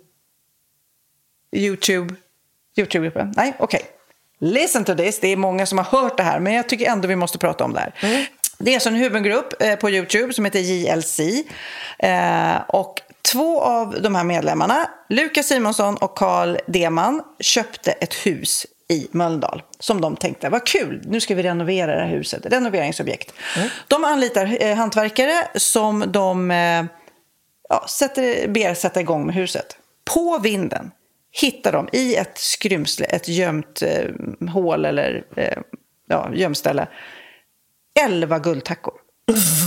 YouTube. YouTube-gruppen. Nej, okej. Listen to this. Det är många som har hört det här, men jag tycker ändå vi måste prata om det här. Mm. Det är alltså en humorgrupp eh, på YouTube som heter JLC. Eh, och två av de här medlemmarna, Lukas Simonsson och Carl Deman, köpte ett hus i Mölndal som de tänkte, vad kul, nu ska vi renovera det här huset. Renoveringsobjekt. De anlitar eh, hantverkare som de eh, ja, sätter, ber sätta igång med huset. På vinden hittar de i ett skrymsle, ett gömt eh, hål eller eh, ja, gömställe, elva guldtackor.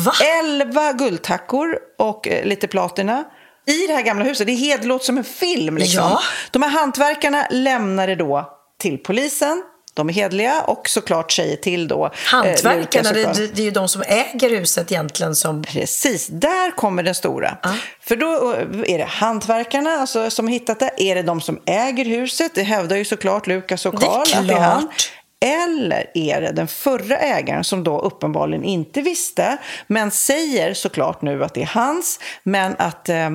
Va? Elva guldtackor och eh, lite platina. I det här gamla huset, det är helt låter som en film. Liksom. Ja. De här hantverkarna lämnar det då till polisen. De är hedliga och såklart säger till då. eh, Hantverkarna, och det, det, är ju de som äger huset egentligen som... Precis, där kommer den stora. För då är det hantverkarna alltså, som hittat det. Är det de som äger huset? Det hävdar ju såklart Lukas och Karl att det är han. Eller är det den förra ägaren som då uppenbarligen inte visste men säger såklart nu att det är hans men att eh, eh,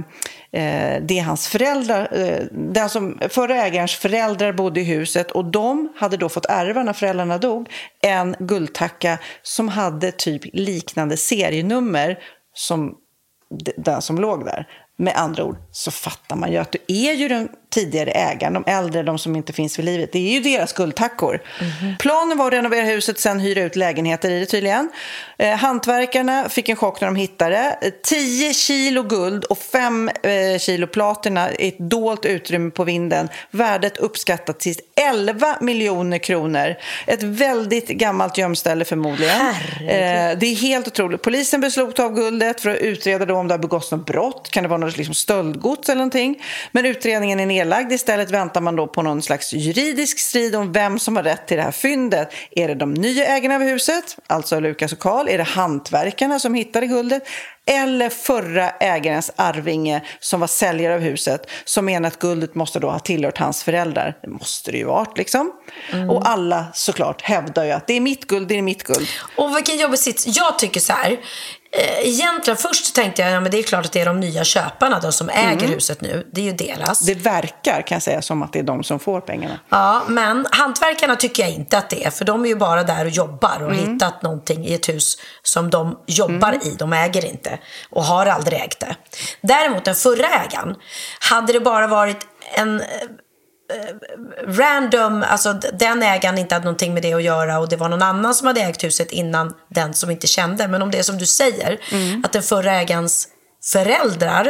Eh, det är hans föräldrar, eh, den som, alltså förra ägarens föräldrar bodde i huset och de hade då fått ärva när föräldrarna dog en guldtacka som hade typ liknande serienummer som den som låg där. Med andra ord så fattar man ju att det är ju den tidigare ägaren, de äldre, de som inte finns vid livet. Det är ju deras guldtackor. Planen var att renovera huset, sen hyra ut lägenheter i det tydligen. Eh, hantverkarna fick en chock när de hittade det. Eh, 10 kilo guld och 5 eh, kilo platina i ett dolt utrymme på vinden. Värdet uppskattat till 11 miljoner kronor. Ett väldigt gammalt gömställe förmodligen. Eh, det är helt otroligt. Polisen beslog av guldet för att utreda om det har begåtts något brott. Kan det vara något liksom stöldgods eller någonting? Men utredningen är nedlagd. Istället väntar man då på någon slags juridisk strid om vem som har rätt till det här fyndet. Är det de nya ägarna av huset, alltså Lukas och Karl? Är det hantverkarna som hittade guldet? Eller förra ägarens arvinge som var säljare av huset som menar att guldet måste då ha tillhört hans föräldrar. Det måste det ju varit liksom. Och alla såklart hävdar ju att det är mitt guld, det är mitt guld. Och vilken jobbig sits. Jag tycker så här. Eh, egentligen först tänkte jag, ja men det är klart att det är de nya köparna, de som äger huset nu. Det är ju deras. Det verkar kan jag säga som att det är de som får pengarna. Ja, men hantverkarna tycker jag inte att det är. För de är ju bara där och jobbar och har hittat någonting i ett hus som de jobbar i. De äger inte och har aldrig ägt det. Däremot den förra ägaren, hade det bara varit en random, alltså den ägaren inte hade någonting med det att göra och det var någon annan som hade ägt huset innan den som inte kände. Men om det är som du säger, att den förra ägarens föräldrar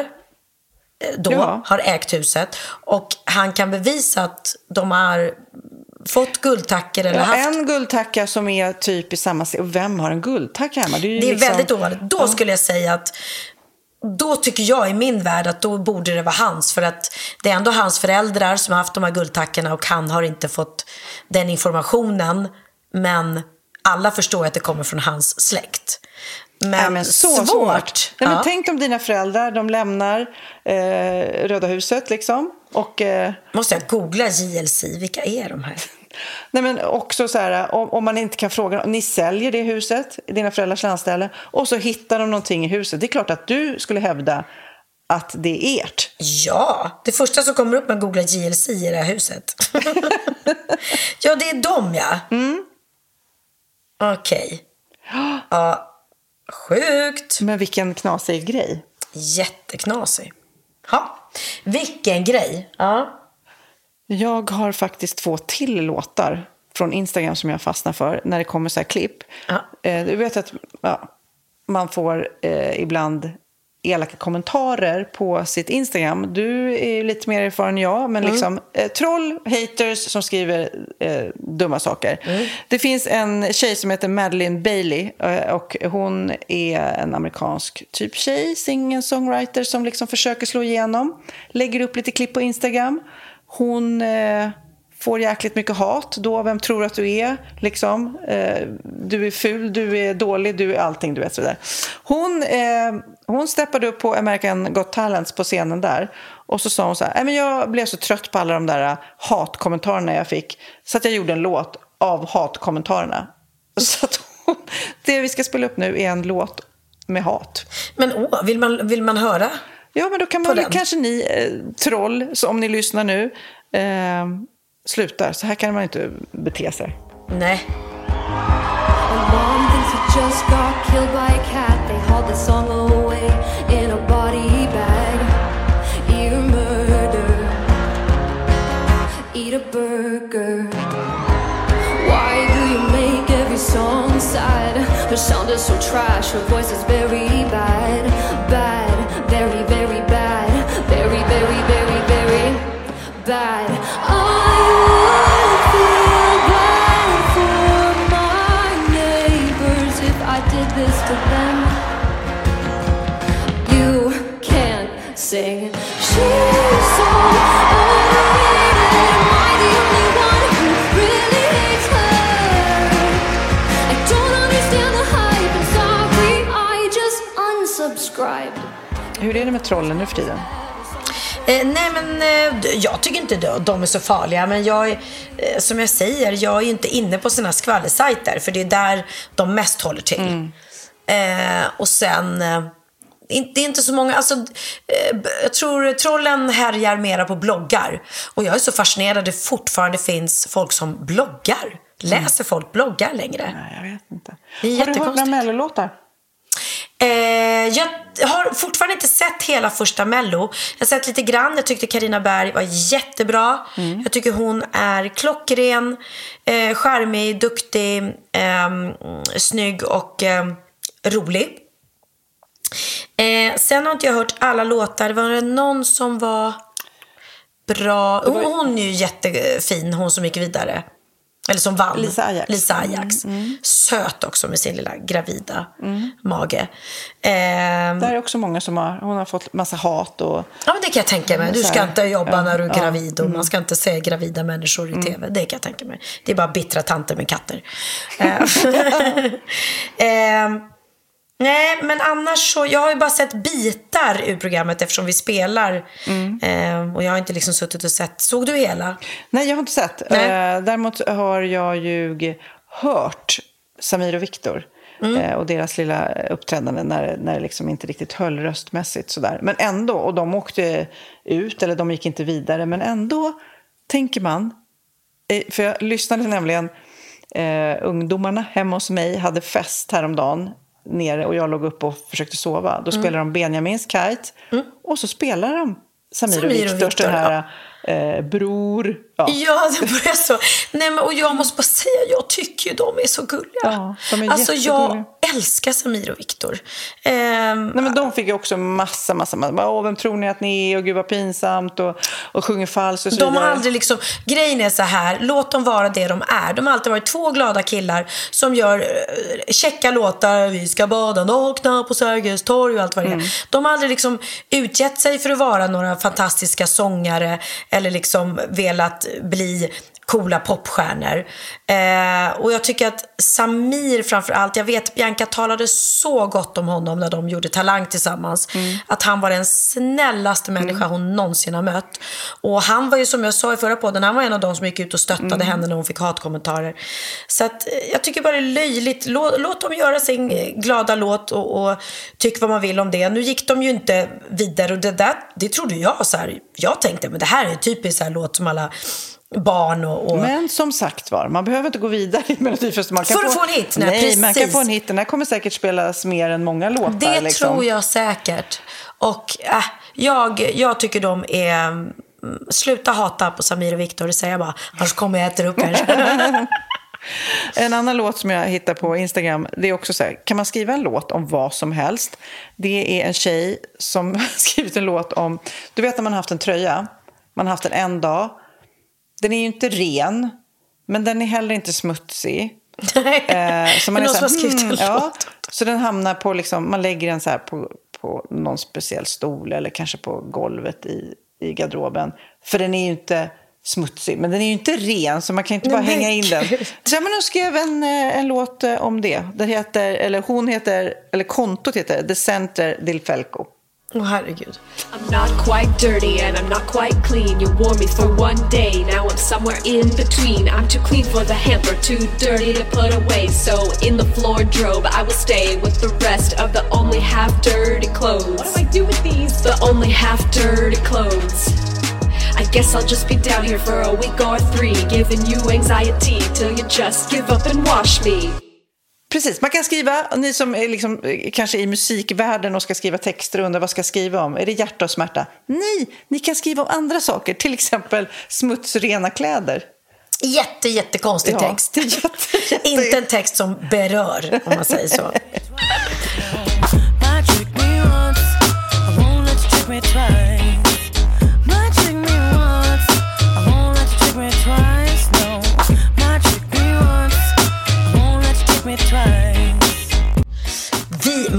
eh, då Ja. har ägt huset och han kan bevisa att de har fått guldtackor eller Ja, haft... en guldtacka som är typ i samma. Och Vem har en guldtacka hemma? är ju Det är liksom- väldigt ovanligt. Då skulle jag säga att då tycker jag i min värld att då borde det vara hans. För att det är ändå hans föräldrar som har haft de här guldtackorna och han har inte fått den informationen. Men alla förstår att det kommer från hans släkt. Men, Ja, men så svårt. svårt. Nej, men Ja. Tänk om dina föräldrar de lämnar eh, Röda huset liksom. Och, eh, Måste jag googla JLC, vilka är de här? Nej, men också så här, om, om man inte kan fråga, ni säljer det huset, dina föräldrars landställe, och så hittar de någonting i huset. Det är klart att du skulle hävda att det är ert. Ja, det första som kommer upp när man googlar JLC i det här huset. ja, det är dem ja. Mm. Okej. Ja, sjukt. Men vilken knasig grej. Jätteknasig. Ja, vilken grej. Ja. Jag har faktiskt två till låtar från Instagram som jag fastnar för när det kommer så här klipp. Eh, du vet att ja, man får eh, ibland elaka kommentarer på sitt Instagram. Du är lite mer erfaren än jag, men liksom eh, troll, haters som skriver eh, dumma saker. Det finns en tjej som heter Madeleine Bailey eh, och hon är en amerikansk typ tjej, singer-songwriter som liksom försöker slå igenom. Lägger upp lite klipp på Instagram. Hon eh, får jäkligt mycket hat då. Vem tror att du är? Liksom. Eh, du är ful, du är dålig, du är allting. Du vet, sådär. Hon, eh, hon steppade upp på American Got Talents på scenen där. Och så sa hon så här, men jag blev så trött på alla de där eh, hatkommentarerna jag fick. Så att jag gjorde en låt av hatkommentarerna. Så att hon, det vi ska spela upp nu är en låt med hat. Men åh, vill man, vill man höra? Ja, men då kan man väl kanske ni eh, troll, så om ni lyssnar nu, eh, slutar. Så här kan man inte bete sig. Nej. My mom thinks he just got killed by a cat. They hauled the song away in a body bag. Eat a murder. Eat a burger. Why do you make every song sad? Her sound is so trash. Her voice is very bad. Bad. Very bad. Unsubscribed. Hur är det med trollen nu för tiden? Eh, nej men eh, jag tycker inte de, de är så farliga. Men jag, är, eh, som jag säger, jag är inte inne på sådana skvallersajter. För det är där de mest håller till. Eh, och sen, eh, det är inte så många, alltså, eh, jag tror trollen härjar mera på bloggar. Och jag är så fascinerad att det fortfarande finns folk som bloggar. Läser folk bloggar längre? Nej, jag vet inte. Det är Har du hört några mellolåtar? Eh, jag har fortfarande inte sett hela första Mello. Jag har sett lite grann. Jag tyckte Karina Berg var jättebra. Jag tycker hon är klockren, eh, charmig, duktig, eh, snygg och eh, rolig. Eh, sen har inte jag hört alla låtar. Var det någon som var bra? Hon, hon är ju jättefin, hon som gick vidare. Eller som vann. Lisa Ajax. Lisa Ajax. Söt också med sin lilla gravida mage. Eh, Det är också många som har, hon har fått massa hat och Ja, men det kan jag tänka mig. Du ska inte jobba ja, när du är ja, Mm. gravid och man ska inte se gravida människor i tv. Det kan jag tänka mig. Det är bara bittra tanter med katter. Eh, eh, nej, men annars så, jag har ju bara sett bitar ur programmet eftersom vi spelar. Mm. Eh, och jag har inte liksom suttit och sett. Såg du hela? Nej, jag har inte sett. Nej. Eh, däremot har jag ju hört Samir och Viktor Mm. eh, och deras lilla uppträdande när, när det liksom inte riktigt höll röstmässigt. Sådär. Men ändå, och de åkte ut, eller de gick inte vidare, men ändå tänker man... Eh, för jag lyssnade nämligen, eh, ungdomarna hemma hos mig hade fest häromdagen nere och jag låg upp och försökte sova. Mm. Då spelade de Benjamins Kite och så spelar de Samir, Samir och Viktors, Viktor, den här eh, bror. Ja. Ja, det börjar så. Nej, men, och jag måste bara säga, jag tycker ju de är så gulliga. Ja, de är alltså, jag älskar Samir och Viktor. Nej, men de fick ju också massa, massa, massa. Åh, vem tror ni att ni är? Och gud vad pinsamt. Och, och sjunger falskt och så De har vidare. aldrig liksom, grejen är så här, låt dem vara det de är. De har alltid varit två glada killar som gör checka låtar, vi ska bada nakna på Sergels torg och allt vad det är. Mm. De har aldrig liksom utgett sig för att vara några fantastiska sångare eller liksom velat bli coola popstjärnor. Eh, och jag tycker att Samir framför allt, jag vet Bianca talade så gott om honom när de gjorde Talang tillsammans. Att han var den snällaste människa hon någonsin har mött. Och han var ju som jag sa i förra podden, han var en av de som gick ut och stöttade henne när hon fick hatkommentarer. Så att eh, jag tycker bara det är löjligt. Låt, låt dem göra sin eh, glada låt och, och tyck vad man vill om det. Nu gick de ju inte vidare och det där, det trodde jag så här. Jag tänkte, men det här är en typisk så här låt som alla barn och... och... Men som sagt var, man behöver inte gå vidare i Melodifestivalen. Man kan För att få en hit? Nej, Nej, man kan få en hit. Den här kommer säkert spelas mer än många låtar. Det liksom. tror jag säkert. Och äh, jag, jag tycker de är... mm, Sluta hata på Samir och Viktor, det säger jag bara. Annars kommer jag äta upp er. En annan låt som jag hittar på Instagram, det är också så här, kan man skriva en låt om vad som helst? Det är en tjej som har skrivit en låt om, du vet när man har haft en tröja, man har haft den en dag, den är ju inte ren, men den är heller inte smutsig. Eh, så man är någon så skrivit en ja. Så den hamnar på, liksom, man lägger den så här på, på någon speciell stol eller kanske på golvet i, i garderoben. För den är ju inte smutsig, men den är ju inte ren så man kan inte bara Nej, hänga in den. Så jag men de skrev en, en låt eh, om det. det heter, eller hon heter, eller kontot heter The Center del Felco. Åh herregud. I'm not quite dirty and I'm not quite clean. You wore me for one day, now I'm somewhere in between. I'm too clean for the hamper, too dirty to put away. So in the floor I will stay with the rest of the only half dirty clothes. What do I do with these? The only half dirty clothes. I guess I'll just be down here for a week or three, giving you anxiety till you just give up and wash me. Precis, man kan skriva, ni som är liksom, eh, kanske i musikvärlden och ska skriva texter och undrar vad ska skriva om, är det hjärta och smärta? Nej, ni kan skriva om andra saker, till exempel smutsrena kläder. Jätte, jättekonstig Ja, text. jätte, jätte- Inte en text som berör, om man säger så.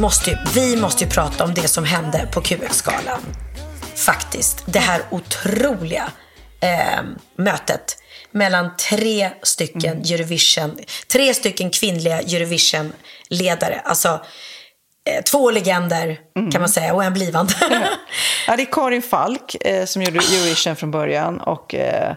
Måste, vi måste ju prata om det som hände på QX-galan. Faktiskt. Det här otroliga eh, mötet mellan tre stycken Eurovision, tre stycken kvinnliga Eurovision-ledare. Alltså eh, två legender kan man säga och en blivande. Ja, det är Karin Falk eh, som gjorde Eurovision från början och eh,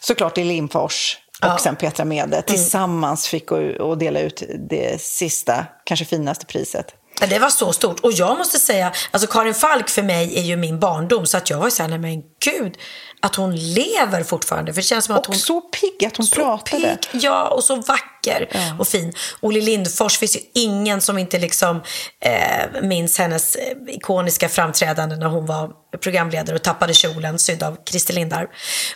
såklart det är Lindfors och sen Petra Mede. Tillsammans fick gå och dela ut det sista, kanske finaste priset. Det var så stort. Och jag måste säga, alltså Karin Falk för mig är ju min barndom. Så att jag var ju såhär, nej men gud, att hon lever fortfarande. För det känns som att Och hon... så pigg att hon så pratade. pigg, ja, och så vacker och fin. Olle Lindfors finns ju ingen som inte liksom eh, minns hennes eh, ikoniska framträdande när hon var programledare och tappade kjolen sydd av Christer Lindarw.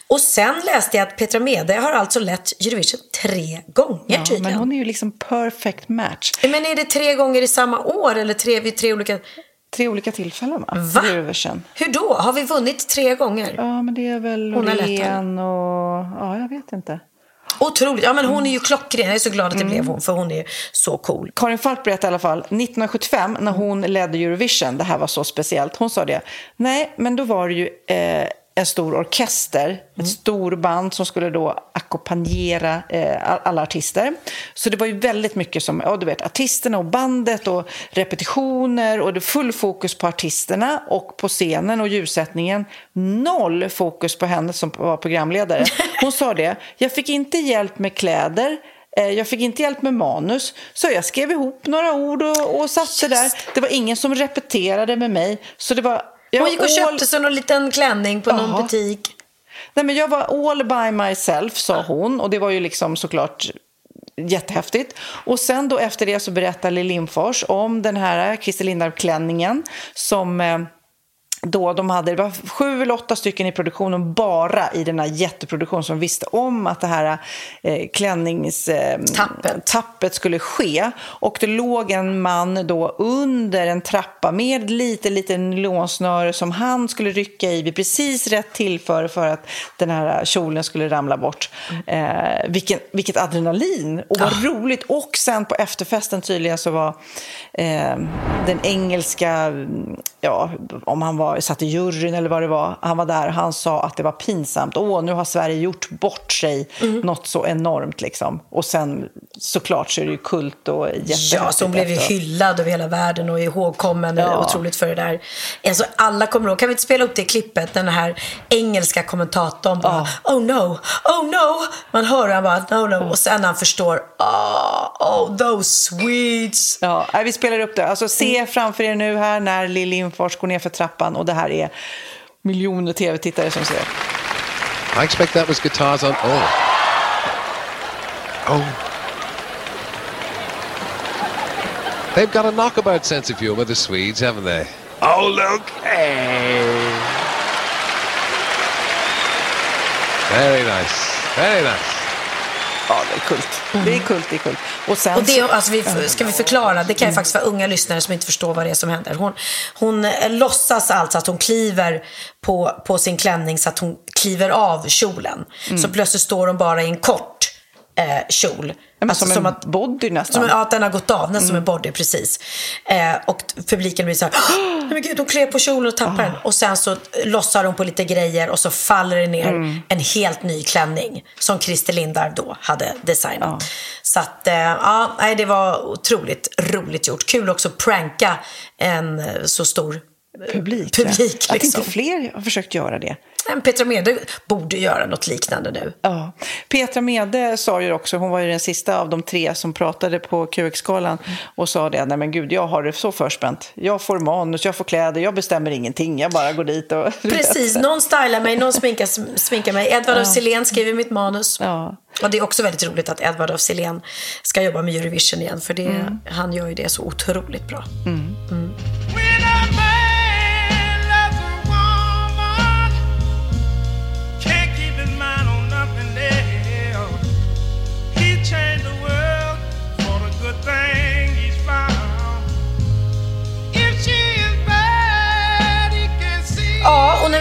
Och sen läste jag att Petra Mede har alltså lett Eurovision tre gånger Ja, tydligen. men hon är ju liksom perfect match. Men är det tre gånger i samma år eller tre vid tre olika... Tre olika tillfällen va? Va? Eurovision. Hur då? Har vi vunnit tre gånger? Ja, men det är väl Hon Loreen och... Ja, jag vet inte. Otroligt. Ja, men hon är ju klockren. Jag är så glad att det blev hon, för hon är så cool. Karin Falk berättade i alla fall 1975 när hon ledde Eurovision, det här var så speciellt, hon sa det. Nej, men då var det ju eh, en stor orkester, ett storband som skulle då ackompanjera eh, all- alla artister. Så det var ju väldigt mycket som, ja du vet, artisterna och bandet och repetitioner och det full fokus på artisterna och på scenen och ljussättningen. Noll fokus på henne som var programledare. Hon sa det, jag fick inte hjälp med kläder, Eh, Jag fick inte hjälp med manus, så jag skrev ihop några ord och, och satte där. Det var ingen som repeterade med mig. Så det var, Hon gick och all- köpte sig någon liten klänning på någon Jaha. butik. Nej, men jag var all by myself, sa hon. Och det var ju liksom såklart jättehäftigt. Och sen då efter det så berättade Lindfors om den här Christer Lindarw-klänningen som... Då de hade, det var sju eller åtta stycken i produktionen bara i den här jätteproduktionen som visste om att det här eh, klänningstappet eh, skulle ske. Och det låg en man då under en trappa med lite, lite nylonsnöre som han skulle rycka i vid precis rätt tillfälle för att den här kjolen skulle ramla bort. Eh, vilken, vilket adrenalin! Och vad roligt! Och sen på efterfesten tydligen så var eh, den engelska, ja, om han var, satt i juryn eller vad det var, han var där och han sa att det var pinsamt. Åh, nu har Sverige gjort bort sig något så enormt liksom. Och sen såklart så är det ju kult och jättehäftigt. Ja, så hon blev ju hyllad över hela världen och ihågkommen Ja. otroligt för det där. Alltså, alla kommer ihåg, kan vi inte spela upp det klippet, den här engelska kommentatorn bara Oh no, oh no. Man hör han bara no no och sen han förstår oh, oh those Swedes. Ja, nej, vi spelar upp det. Alltså, se framför er nu här när Lill Lindfors går ner för trappan och det här är miljoner tv-tittare som ser. I expect that was guitars on. Oh. Oh. They've got a knockabout sense of humour, the Swedes, haven't they? Oh, look! Hey! Very nice. Very nice. Ja, det är kult. Det är kult, det är kult. Och sen Och det, så- alltså, vi, ska vi förklara? Det kan ju faktiskt vara unga lyssnare som inte förstår vad det är som händer. Hon, hon eh, låtsas alltså att hon kliver på, på sin klänning så att hon kliver av kjolen. Så plötsligt står hon bara i en kort eh, kjol. Ja, Alltså, som, en att, body nästan. som, ja, att den har gått av, nästan som en body, precis. Eh, och publiken blir så här, "Åh, nej men gud, hon klev på kjolen och tappade den. Och sen så lossar hon på lite grejer och så faller det ner en helt ny klänning som Christer Lindar då hade designat. Så att, eh, ja, nej, det var otroligt roligt gjort. Kul också att pranka en eh, så stor publik. publik Att liksom. inte fler har försökt göra det. Petra Mede borde göra något liknande nu. Ja. Petra Mede sa ju också, hon var ju den sista av de tre som pratade på QX-galan och sa det, nej men gud, jag har det så förspänt. Jag får manus, jag får kläder, jag bestämmer ingenting, jag bara går dit och... Precis, någon stylar mig, någon sminkar, sminkar mig. Edvard af Sillén skriver mitt manus. Ja. Och det är också väldigt roligt att Edvard af Sillén ska jobba med Eurovision igen. För det, han gör ju det så otroligt bra. When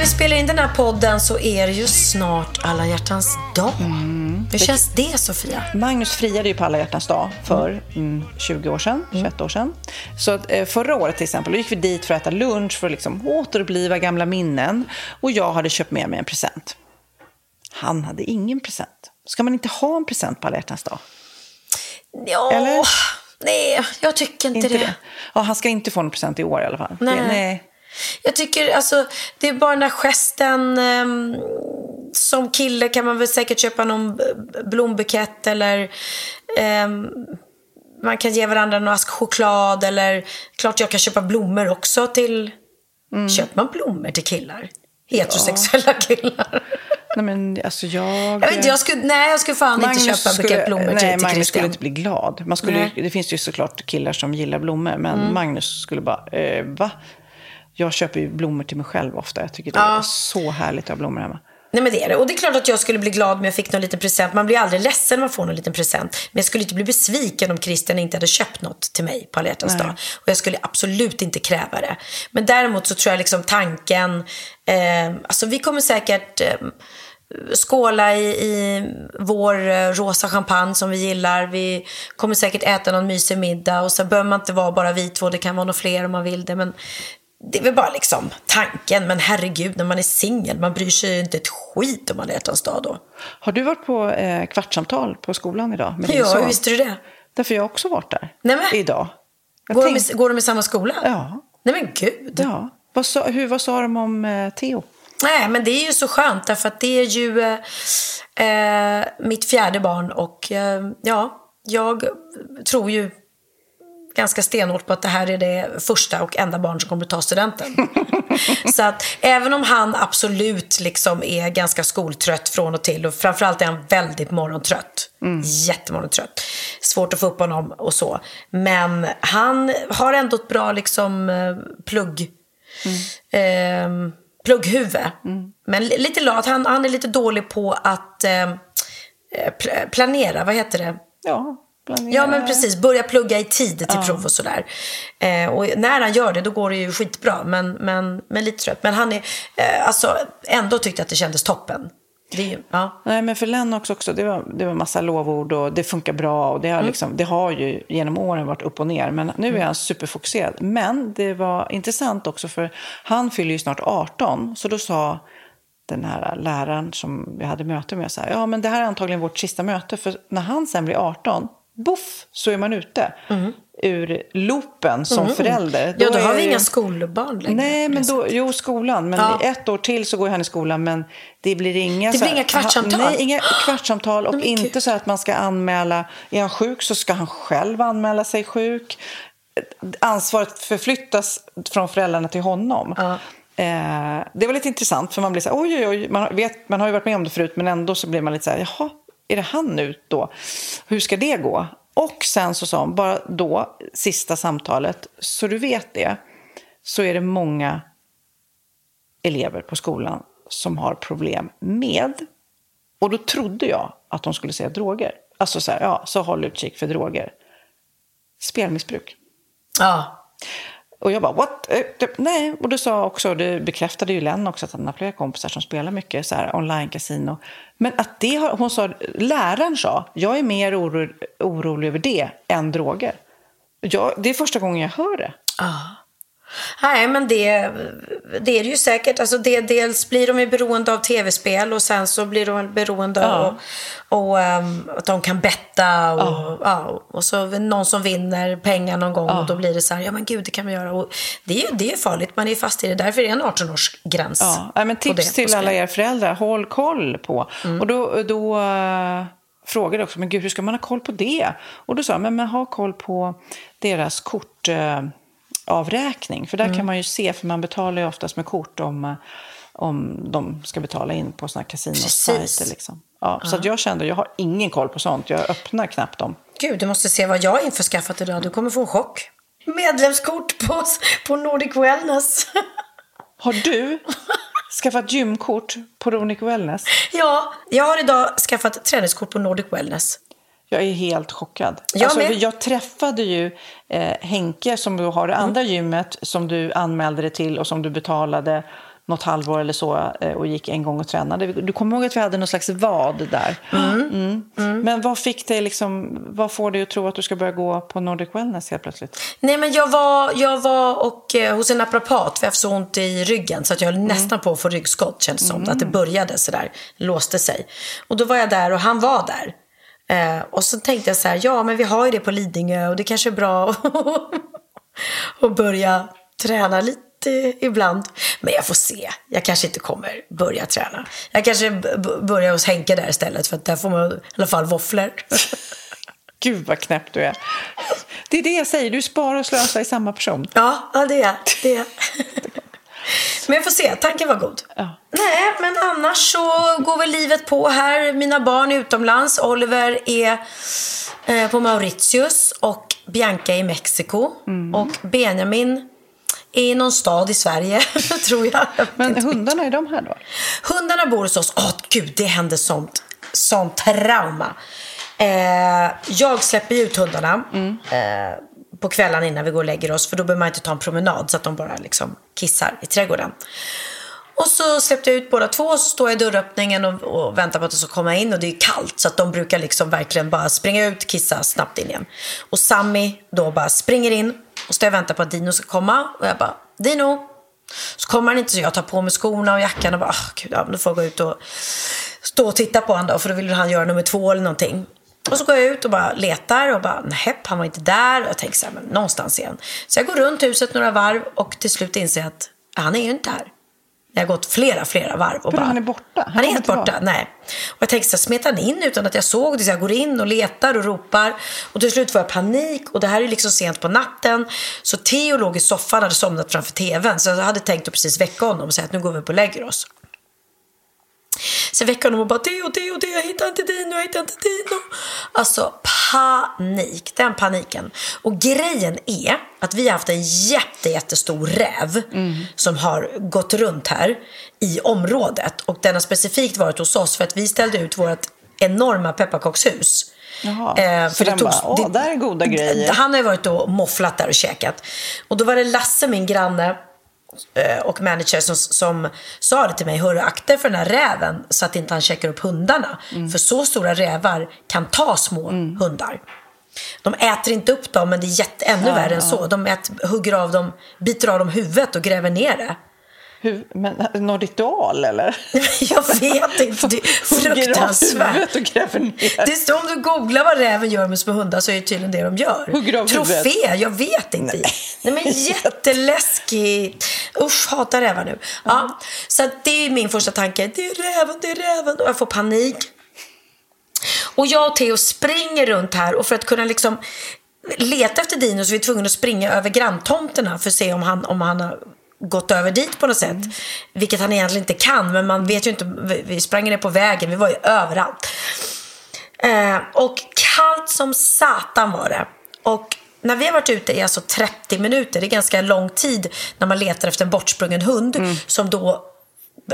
vi spelar in den här podden så är det ju snart alla hjärtans dag. Hur känns det, Sofia? Magnus friade ju på alla hjärtans dag för mm, 20 år sedan, 21 år sedan. Så eh, förra året till exempel, då gick vi dit för att äta lunch för att liksom återuppliva gamla minnen. Och jag hade köpt med mig en present. Han hade ingen present. Ska man inte ha en present på alla hjärtans dag? Ja, Eller? nej, jag tycker inte, Inte det. det? Ja, han ska inte få en present i år i alla fall. Nej. Det, nej. Jag tycker alltså, det är bara den här gesten. ehm, som kille kan man väl säkert köpa någon blombukett eller ehm, man kan ge varandra en ask choklad eller klart jag kan köpa blommor också till... Mm. Köper man blommor till killar? Heterosexuella killar? nej, men alltså jag... Jag vet jag skulle, nej, jag skulle fan inte köpa en bukett blommor till, nej, till Magnus Christian. skulle inte bli glad. Man skulle, Nej. det finns ju såklart killar som gillar blommor, men Mm. Magnus skulle bara, eh, va? Jag köper ju blommor till mig själv ofta. Jag tycker det Ja. är så härligt att ha blommor hemma. Nej men det är det. Och det är klart att jag skulle bli glad om jag fick någon liten present. Man blir aldrig ledsen när man får någon liten present. Men jag skulle inte bli besviken om Christian inte hade köpt något till mig på alla hjärtans dag. Och jag skulle absolut inte kräva det. Men däremot så tror jag liksom tanken, eh, alltså vi kommer säkert eh, skåla i, i vår eh, rosa champagne som vi gillar. Vi kommer säkert äta någon mysig middag. Och sen behöver man inte vara bara vi två, det kan vara några fler om man vill det. Men det är väl bara liksom tanken. Men herregud, när man är singel, man bryr sig inte ett skit om alla hjärtans dag då. Har du varit på eh, kvartssamtal på skolan idag? Med din Ja, son? hur visste du det? Därför jag har också varit där. Nej, men- Idag. Jag Går de, tänkte- i, går de i samma skola? Ja. Nej men gud. ja. Vad sa, hur, vad sa de om eh, Theo? Nej, men det är ju så skönt därför att det är ju eh, eh, mitt fjärde barn och eh, ja, jag tror ju ganska stenhårt på att det här är det första och enda barn som kommer att ta studenten. så att även om han absolut liksom är ganska skoltrött från och till och framförallt är han väldigt morgontrött. Jättemorgontrött. Svårt att få upp honom och så. Men han har ändå ett bra liksom eh, plugg Eh, plugghuvud. Men li- lite lat. Han, han är lite dålig på att eh, eh, pl- planera. Vad heter det? Ja, planera. Ja, men precis. Börja plugga i tid till prov och sådär. Eh, och när han gör det, då går det ju skitbra. Men, men, men lite trött. Men han är, eh, alltså, ändå tyckte att det kändes toppen. Det ja. Nej, men för Lennox också, det var, det var massa lovord och det funkar bra. Och det, har liksom, det har ju genom åren varit upp och ner, men nu är han superfokuserad. Men det var intressant också, för han fyller ju snart 18, så då sa den här läraren som vi hade möte med så här, ja men det här är antagligen vårt sista möte, för när han sen blir 18, boff, så är man ute ur loopen som förälder. Ja, då har vi ju- inga skolbarn längre. Nej, men då, jo, skolan. Men Ja. ett år till så går han i skolan, men det blir inga... Det blir här- inga kvartssamtal? Nej, inga kvartssamtal. Och gud. inte så att man ska anmäla... Är han sjuk så ska han själv anmäla sig sjuk. Ansvaret förflyttas från föräldrarna till honom. Ja. Eh, det var lite intressant, för man blir så här, oj, oj, oj. Man, vet, man har ju varit med om det förut, men ändå så blir man lite så här, jaha, är det han nu då? Hur ska det gå? Och sen så sa hon, bara då, sista samtalet, så du vet det, så är det många elever på skolan som har problem med, och då trodde jag att de skulle säga droger. Alltså så här, ja, så håll utkik för droger. Spelmissbruk. Ja. Och jag bara, what? Eh, nej. Och du sa också, det bekräftade ju Len också, att han har flera kompisar som spelar mycket så här online-casino. Men att det har, hon sa, läraren sa, jag är mer oro, orolig över det än droger. Jag, det är första gången jag hör det. Ah. Nej, men det, det är det ju säkert. Alltså det, dels blir de ju beroende av tv-spel och sen så blir de beroende Ja. av och, ehm, att de kan betta och, ja. och så någon som vinner pengar någon gång och då blir det så här, ja men gud det kan vi göra. Och det är det är farligt, man är fast i det. Därför är det en 18-årsgräns. Ja, nej, men tips till alla er föräldrar, håll koll på. Och då, då eh, frågade jag också, men gud hur ska man ha koll på det? Och då sa jag, men, men ha koll på deras kortavräkning. Avräkning. För där kan man ju se, för man betalar ju oftast med kort om, eh, om de ska betala in på sådana kasinosajter. Liksom. Ja, Så att jag kände, jag har ingen koll på sånt. Jag öppnar knappt dem. Gud, du måste se vad jag har införskaffat idag. Du kommer få en chock. Medlemskort på, på Nordic Wellness. Har du skaffat gymkort på Ronic Wellness? ja, jag har idag skaffat träningskort på Nordic Wellness. Jag är helt chockad. Jag alltså, jag träffade ju eh, Henke som du har det andra gymmet som du anmälde dig till och som du betalade något halvår eller så eh, och gick en gång och tränade. Du kommer ihåg att vi hade någon slags vad där? Mm. Men vad fick dig liksom, vad får dig att tro att du ska börja gå på Nordic Wellness helt plötsligt? Nej, men jag var, jag var och, eh, hos en naprapat för jag har så ont i ryggen så att jag höll nästan på att få ryggskott känns det som. Att det började sådär, låste sig. Och då var jag där och han var där. Eh, och så tänkte jag så här, ja men vi har ju det på Lidingö och det kanske är bra att börja träna lite ibland. Men jag får se, jag kanske inte kommer börja träna. Jag kanske börjar hos Henke där istället för att där får man i alla fall våfflor. Gud vad knäpp du är. Det är det jag säger, du sparar och slösar i samma person. Ja, ja det är det. Är. Men jag får se, tanken var god. Ja. Nej, men annars så går väl livet på här. Mina barn är utomlands. Oliver är eh, på Mauritius och Bianca är i Mexiko. Mm. Och Benjamin är i någon stad i Sverige, tror jag. Men hundarna, är de här då? Hundarna bor hos oss. Åh, gud, det hände sånt, sånt trauma. Eh, jag släpper ut hundarna eh, på kvällen innan vi går och lägger oss. För då behöver man inte ta en promenad så att de bara liksom kissar i trädgården. Och så släppte jag ut båda två och så står jag i dörröppningen och, och väntar på att de ska komma in. Och det är kallt så att de brukar liksom verkligen bara springa ut, kissa snabbt in igen. Och Sammy då bara springer in och står och väntar på att Dino ska komma. Och jag bara, Dino, så kommer han inte så jag tar på mig skorna och jackan och bara, oh, gud, ja, då får jag gå ut och stå och titta på honom då, för då vill han göra nummer två eller någonting. Och så går jag ut och bara letar och bara, nej, han var inte där. Och jag tänker så här, men någonstans han. Så jag går runt huset några varv och till slut inser jag att han är ju inte här. Jag har gått flera, flera varv. Och bara, han är borta? Han Han, är helt borta. Nej. Och jag tänkte så här, smet han in utan att jag såg det? Så jag går in och letar och ropar. Och till slut får jag panik. Och det här är liksom sent på natten. Så Theo låg i soffan, hade somnat framför tvn. Så jag hade tänkt att precis väcka honom och säga att nu går vi upp och lägger oss. Så jag väcker honom och bara Theo, Theo, Theo, jag hittar inte Dino, jag hittar inte Dino. Alltså panik. Den paniken. Och grejen är att vi har haft en jätte, jättestor räv som har gått runt här i området. Och den har specifikt varit hos oss för att vi ställde ut vårt enorma pepparkakshus. Jaha, Eh, så den bara, åh, där är goda grejer. Han har ju varit och mofflat där och käkat. Och då var det Lasse, min granne och manager som, som sa det till mig. Hörru, akta för den här räven så att inte han checkar upp hundarna. Mm. För så stora rävar kan ta små hundar. De äter inte upp dem, men det är jätte, ännu Ja, värre än ja. så. De äter, hugger av dem, biter av dem huvudet och gräver ner det. Hur, men någon ritual eller? Jag vet inte, det är fruktansvärt. och gräver ner. Det står om du googlar vad räven gör med små hundar så är det tydligen det de gör. Hugger Trofé, jag vet inte. Nej, men jätteläskigt. Usch, hatar rävar nu. Ja, så att det är min första tanke. Det är räven, det är räven. Och jag får panik. Och jag och Theo springer runt här och för att kunna liksom leta efter Dino så är vi tvungna att springa över granntomterna för att se om han, om han har gått över dit på något sätt. Vilket han egentligen inte kan, men man vet ju inte. Vi- Vi sprang ner på vägen, vi var ju överallt. Eh, och kallt som satan var det. Och när vi har varit ute i alltså 30 minuter, det är ganska lång tid när man letar efter en bortsprungen hund Mm. som då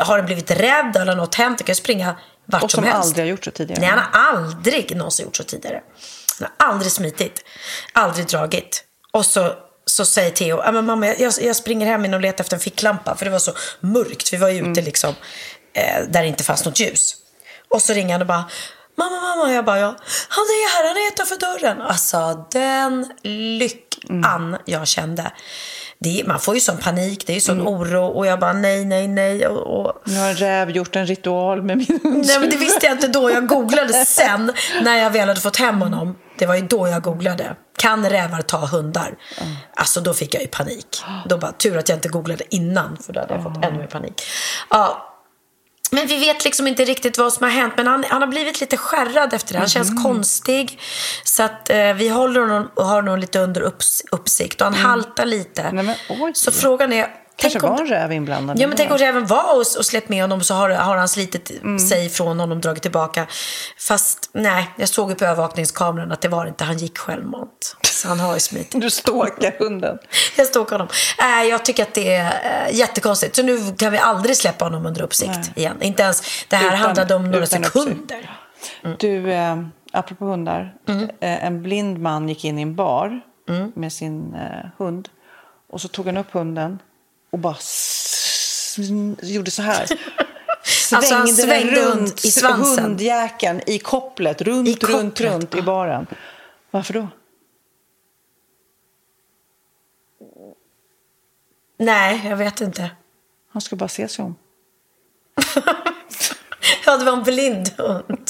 har den blivit rädd eller något hänt, den kan springa vart Och som som helst. aldrig har gjort så tidigare. Nej, han har aldrig någonsin gjort så tidigare. Han har aldrig smitit, aldrig dragit. Och så, så säger Theo, "Ja, men mamma jag, jag springer hem in och letar efter en ficklampa för det var så mörkt. Vi var ju ute liksom eh, där det inte fanns något ljus. Och så ringer han och bara, mamma, mamma. Jag bara, ja. Han är här, han är utanför dörren. Alltså den lyckan jag kände. Det, man får ju sån panik, det är ju sån oro. Och jag bara, nej, nej, nej. Och, och, Nu har en räv gjort en ritual med min hund. Nej, men det visste jag inte då. Jag googlade sen när jag väl hade fått hem honom. Det var ju då jag googlade. Kan rävar ta hundar? Alltså då fick jag ju panik. Då bara, tur att jag inte googlade innan för då hade jag fått ännu mer panik. Ja. Men vi vet liksom inte riktigt vad som har hänt. Men han, han har blivit lite skärrad efter det. Han känns konstig. Så att eh, vi håller honom, har honom lite under upps, uppsikt. Och han haltar lite. Nej. Så frågan är... Kanske om- var en räv inblandad. Ja, men tänk om räven var och, och släppt med honom så har, har han slitit sig ifrån honom, dragit tillbaka. Fast nej, jag såg ju på övervakningskameran att det var inte, han gick självmant. Så han har ju smitit. Du stalkar hunden. Jag stod honom. Äh, jag tycker att det är äh, jättekonstigt. Så nu kan vi aldrig släppa honom under uppsikt Nej. igen. Inte ens, det här Utan- handlade om några sekunder. Du, eh, apropå hundar. Mm. Eh, en blind man gick in i en bar med sin eh, hund. Och så tog han upp hunden och bara gjorde så här. Alltså, han den svängde runt i svansen. hundjäkeln i kopplet, runt, I runt, kopplet, runt i baren. Varför då? Nej, jag vet inte. Han ska bara se sig om. Ja, det var en blind hund.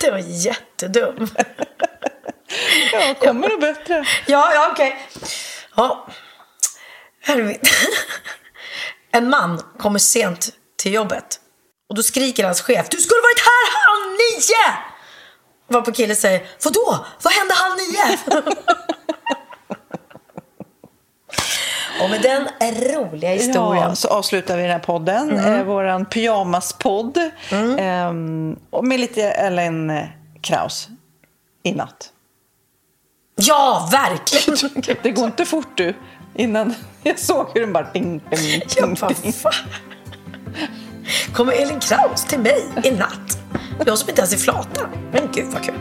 Det var jättedum. Ja, kommer det bättre? Ja, ja, okej. Ja. Här är vi. En man kommer sent till jobbet. Och då skriker hans chef, du skulle varit här halv nio! Varpå killen säger, vadå? Vad hände halv nio? Och med den roliga historien. Ja, så avslutar vi den här podden, eh, våran pyjamaspodd. Ehm, och med lite Ellen eh, Kraus i natt. Ja, verkligen! Det går inte fort du. Innan jag såg hur den bara ding, ding, Jag ding, bara, fan. Kommer Elin Kraus till mig i natt? Jag som inte ens är flata. Men gud vad kul.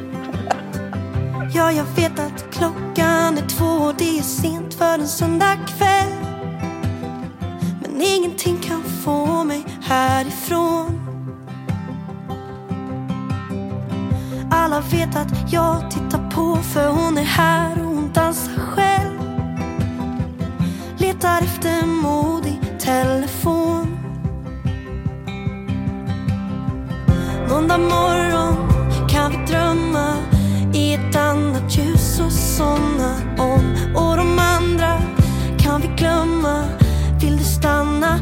Ja, jag vet att klockan är två och det är sent för en söndag kväll. Men ingenting kan få mig härifrån. Alla vet att jag tittar på för hon är här och hon dansar själv. Letar efter mod i telefon. Måndag morgon kan vi drömma i ett annat ljus och somna om. Och de andra kan vi glömma. Vill du stanna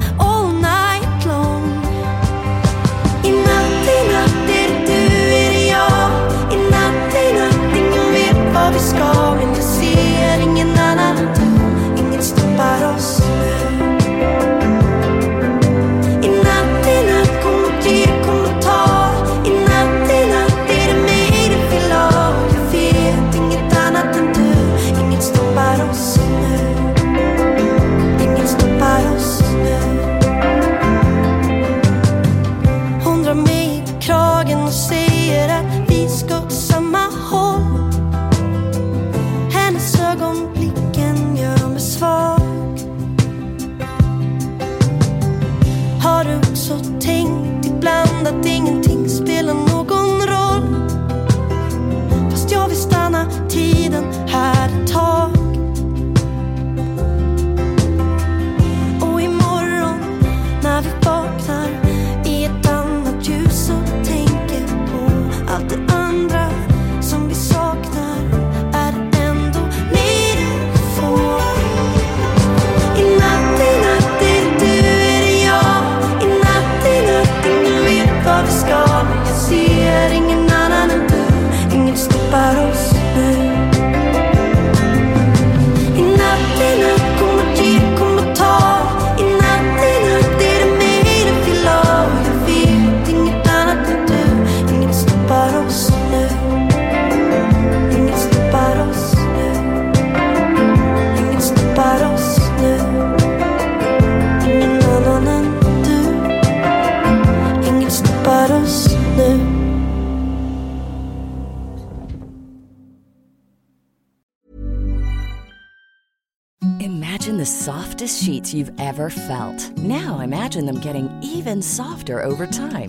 ever felt. Now imagine them getting even softer over time.